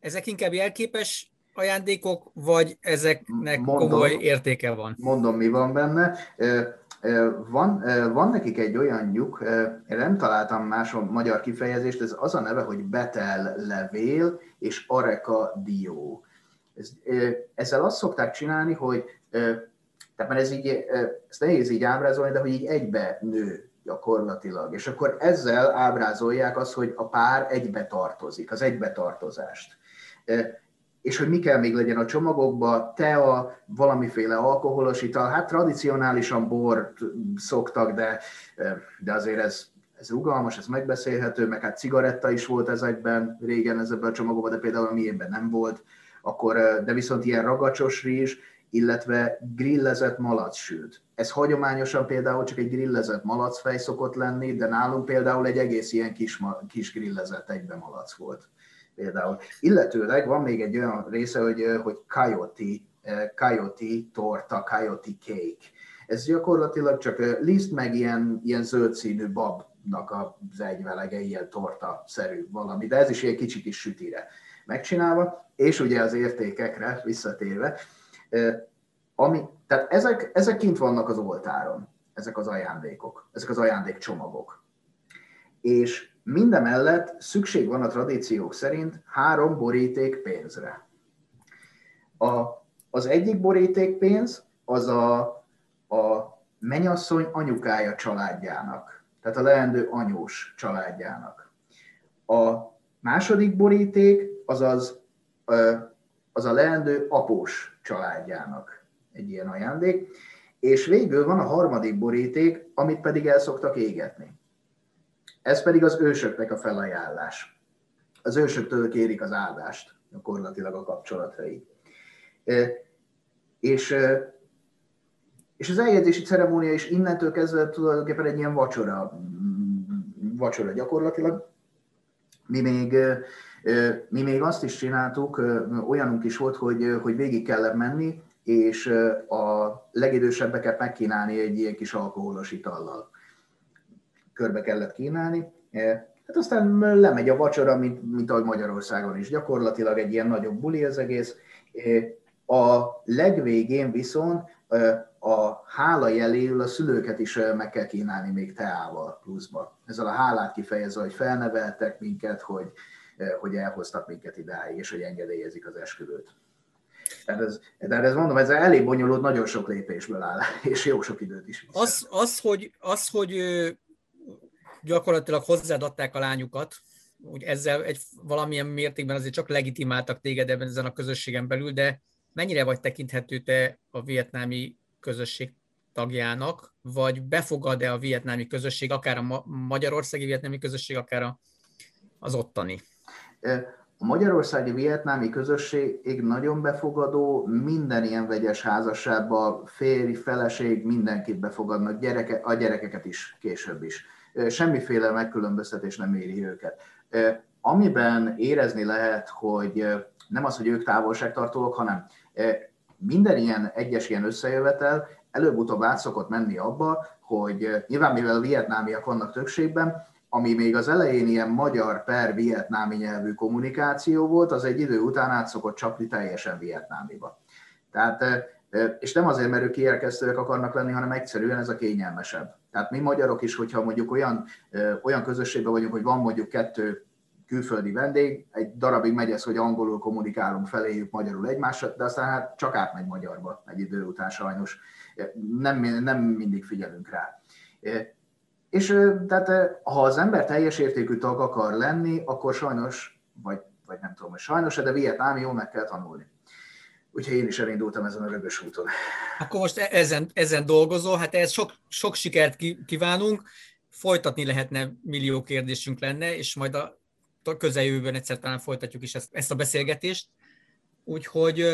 ezek inkább jelképes ajándékok, vagy ezeknek mondom, komoly értéke van? Mondom, mi van benne. Van, van nekik egy olyan nyug, én nem találtam más magyar kifejezést, ez az a neve, hogy betel levél és areka dió. Ez, ezzel azt szokták csinálni, hogy tehát mert ez így, ezt nehéz így ábrázolni, de hogy így egybe nő gyakorlatilag. És akkor ezzel ábrázolják azt, hogy a pár egybe tartozik, az egybetartozást és hogy mi kell még legyen a csomagokba, tea, valamiféle alkoholos ital, hát tradicionálisan bort szoktak, de, de azért ez, ez rugalmas, ez megbeszélhető, meg hát cigaretta is volt ezekben, régen ezekben a csomagokban, de például a miénben nem volt, akkor, de viszont ilyen ragacsos rizs, illetve grillezett malacsült. Ez hagyományosan például csak egy grillezett malacfej szokott lenni, de nálunk például egy egész ilyen kis, kis grillezett egybe malac volt például. Illetőleg van még egy olyan része, hogy, hogy coyote, coyote torta, coyote cake. Ez gyakorlatilag csak liszt meg ilyen, ilyen zöld színű babnak az egyvelege, ilyen torta-szerű valami, de ez is ilyen kicsi kis sütire megcsinálva, és ugye az értékekre visszatérve, ami, tehát ezek, ezek kint vannak az oltáron, ezek az ajándékok, ezek az ajándékcsomagok. És Mindemellett szükség van a tradíciók szerint három boríték pénzre. A, az egyik boríték pénz az a, a menyasszony anyukája családjának, tehát a leendő anyós családjának. A második boríték az, az, az a leendő após családjának egy ilyen ajándék, és végül van a harmadik boríték, amit pedig el szoktak égetni. Ez pedig az ősöknek a felajánlás. Az ősöktől kérik az áldást, gyakorlatilag a kapcsolatai. És, és az eljegyzési ceremónia is innentől kezdve tulajdonképpen egy ilyen vacsora, vacsora gyakorlatilag. Mi még, mi még azt is csináltuk, olyanunk is volt, hogy, hogy végig kellett menni, és a legidősebbeket megkínálni egy ilyen kis alkoholos itallal körbe kellett kínálni. E, hát aztán lemegy a vacsora, mint, mint ahogy Magyarországon is. Gyakorlatilag egy ilyen nagyobb buli az egész. E, a legvégén viszont e, a hála jeléül a szülőket is meg kell kínálni még teával pluszba. Ezzel a hálát kifejezve, hogy felneveltek minket, hogy, hogy elhoztak minket idáig, és hogy engedélyezik az esküvőt. Tehát ez, tehát ez mondom, ez elég bonyolult, nagyon sok lépésből áll, *laughs* és jó sok időt is. Az, az, hogy, az, hogy gyakorlatilag hozzáadták a lányukat, úgy ezzel egy valamilyen mértékben azért csak legitimáltak téged ebben ezen a közösségen belül, de mennyire vagy tekinthető te a vietnámi közösség tagjának, vagy befogad-e a vietnámi közösség, akár a magyarországi vietnámi közösség, akár az ottani? A magyarországi vietnámi közösség nagyon befogadó, minden ilyen vegyes házasságban férj, feleség, mindenkit befogadnak, gyereke, a gyerekeket is később is. Semmiféle megkülönböztetés nem éri őket. Amiben érezni lehet, hogy nem az, hogy ők távolságtartók, hanem minden ilyen egyes ilyen összejövetel előbb-utóbb át szokott menni abba, hogy nyilván mivel vietnámiak vannak többségben, ami még az elején ilyen magyar per vietnámi nyelvű kommunikáció volt, az egy idő után át szokott csapni teljesen vietnámiba. Tehát, és nem azért, mert ők kiérkeztőek akarnak lenni, hanem egyszerűen ez a kényelmesebb. Tehát mi magyarok is, hogyha mondjuk olyan, olyan közösségben vagyunk, hogy van mondjuk kettő külföldi vendég, egy darabig megy ez, hogy angolul kommunikálunk feléjük magyarul egymással, de aztán hát csak átmegy magyarba egy idő után sajnos. Nem, nem mindig figyelünk rá. És tehát ha az ember teljes értékű tag akar lenni, akkor sajnos, vagy, vagy nem tudom, hogy sajnos, de vietnámi jól meg kell tanulni. Úgyhogy én is elindultam ezen a rögös úton. Akkor most e- ezen, ezen dolgozol, hát ehhez sok, sok sikert kívánunk, folytatni lehetne, millió kérdésünk lenne, és majd a közeljövőben egyszer talán folytatjuk is ezt, ezt a beszélgetést. Úgyhogy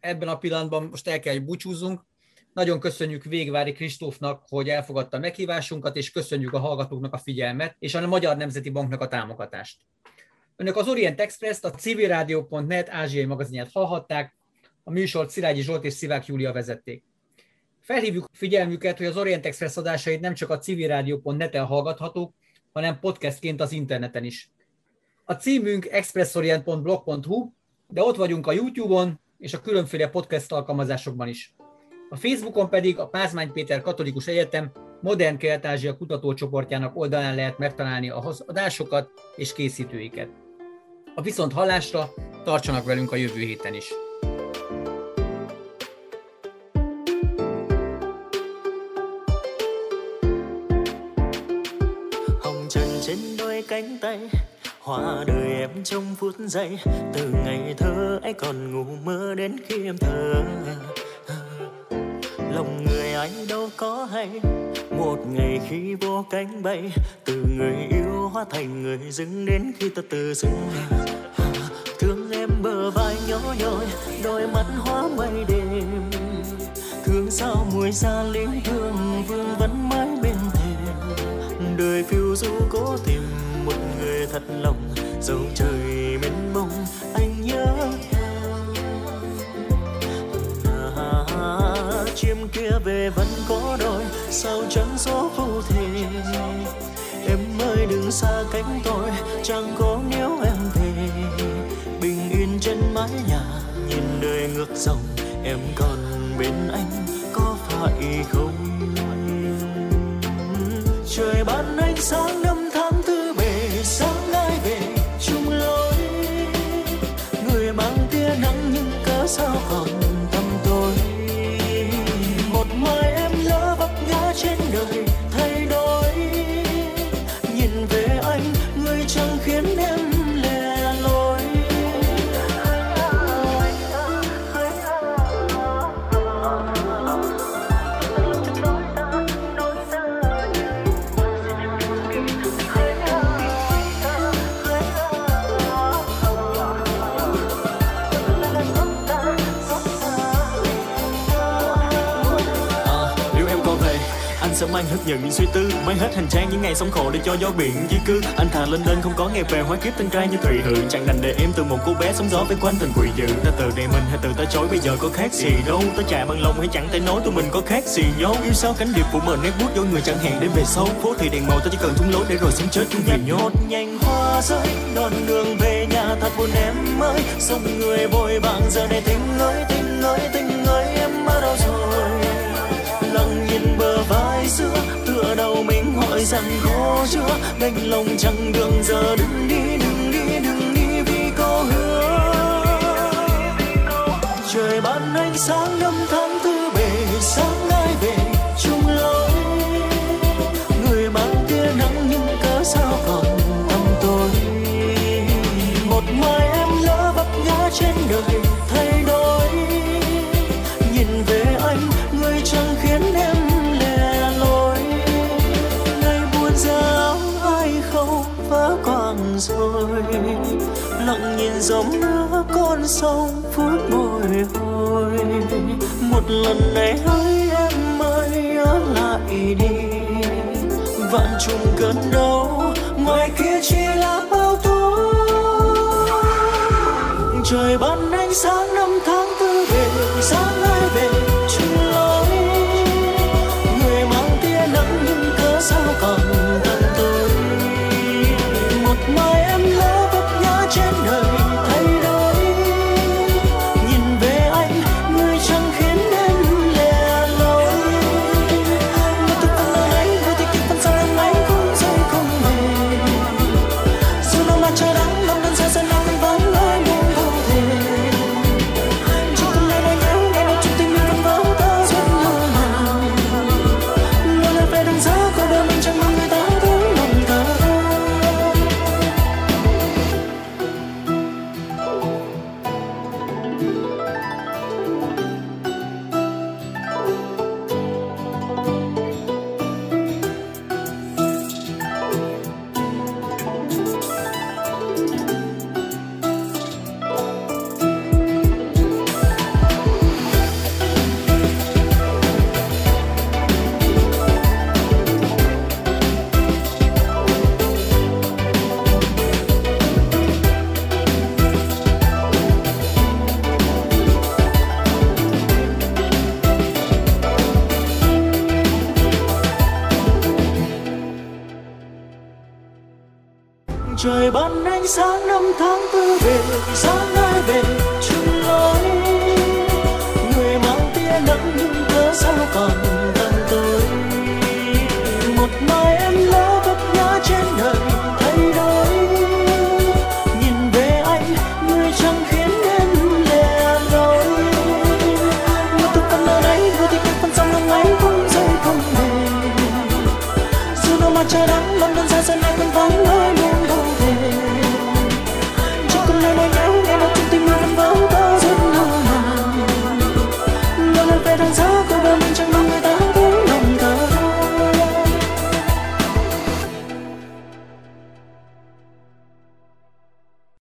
ebben a pillanatban most el kell, hogy búcsúzzunk. Nagyon köszönjük Végvári Kristófnak, hogy elfogadta meghívásunkat, és köszönjük a hallgatóknak a figyelmet, és a Magyar Nemzeti Banknak a támogatást. Önök az Orient Express-t, a civilradio.net ázsiai magazinját hallhatták, a műsort Szilágyi Zsolt és Szivák Júlia vezették. Felhívjuk figyelmüket, hogy az Orient Express adásait nem csak a civilradio.net-en hallgathatók, hanem podcastként az interneten is. A címünk expressorient.blog.hu, de ott vagyunk a YouTube-on és a különféle podcast alkalmazásokban is. A Facebookon pedig a Pázmány Péter Katolikus Egyetem Modern Kelet-Ázsia kutatócsoportjának oldalán lehet megtalálni a adásokat és készítőiket. A viszont hallásra tartsanak velünk a jövő héten is! Hoa đời em trong phút giây, từ ngày thơ ấy còn ngủ mơ đến khi em thở lòng người anh đâu có hay, một ngày khi vô cánh bay, từ người yêu hóa thành người dưng đến khi ta từ dưng. Thương em bờ vai nhỏ nhoi, đôi mắt hóa mây đêm. Thương sao mùi xa linh thương vương vấn thật lòng dẫu trời mênh mông, anh nhớ chim kia về vẫn có đôi, sao chẳng gió vô thể? Em ơi, đừng xa cánh tôi, chẳng có nếu em về. Bình yên trên mái nhà, nhìn đời ngược dòng, em còn bên anh, có phải không? Trời ban ánh sáng năm so Anh sẽ mang hết nhận những suy tư, mang hết hành trang những ngày sống khổ để cho gió biển di cư. Anh thà lên lên không có ngày về, hóa kiếp tân trai như thủy hự chẳng đành để em từ một cô bé sống gió với quanh tình quỷ dữ. Ta từ đây mình hay từ ta chối, bây giờ có khác gì đâu. Ta chạy bằng lòng hay chẳng thể nói tụi mình có khác gì nhau. Yêu sao cánh điệp của mình nét bút dối người chẳng hẹn đến về sau. Phố thì đèn màu ta chỉ cần thúng lối để rồi sống chết chung vì nhốt nhanh hoa rơi đoạn đường về nhà thật buồn em ơi. Sông người vội vàng giờ này tình ơi tình ơi tình ơi em ở đâu rồi thời xưa, tựa đầu mình hỏi rằng khó chưa? Đành lòng chẳng đường giờ đừng đi đừng đi đừng đi vì cô hứa. Trời ban ánh sáng năm tháng tư dòng nước con sông phút bồi hồi. Một lần này hỡi em ơi, nhớ lại đi. Vạn trùng cơn đau, ngoài kia chỉ là bao tố trời ban ánh sáng năm tháng tư về, sáng ai về chung lối người mang tia nắng nhưng cớ sao còn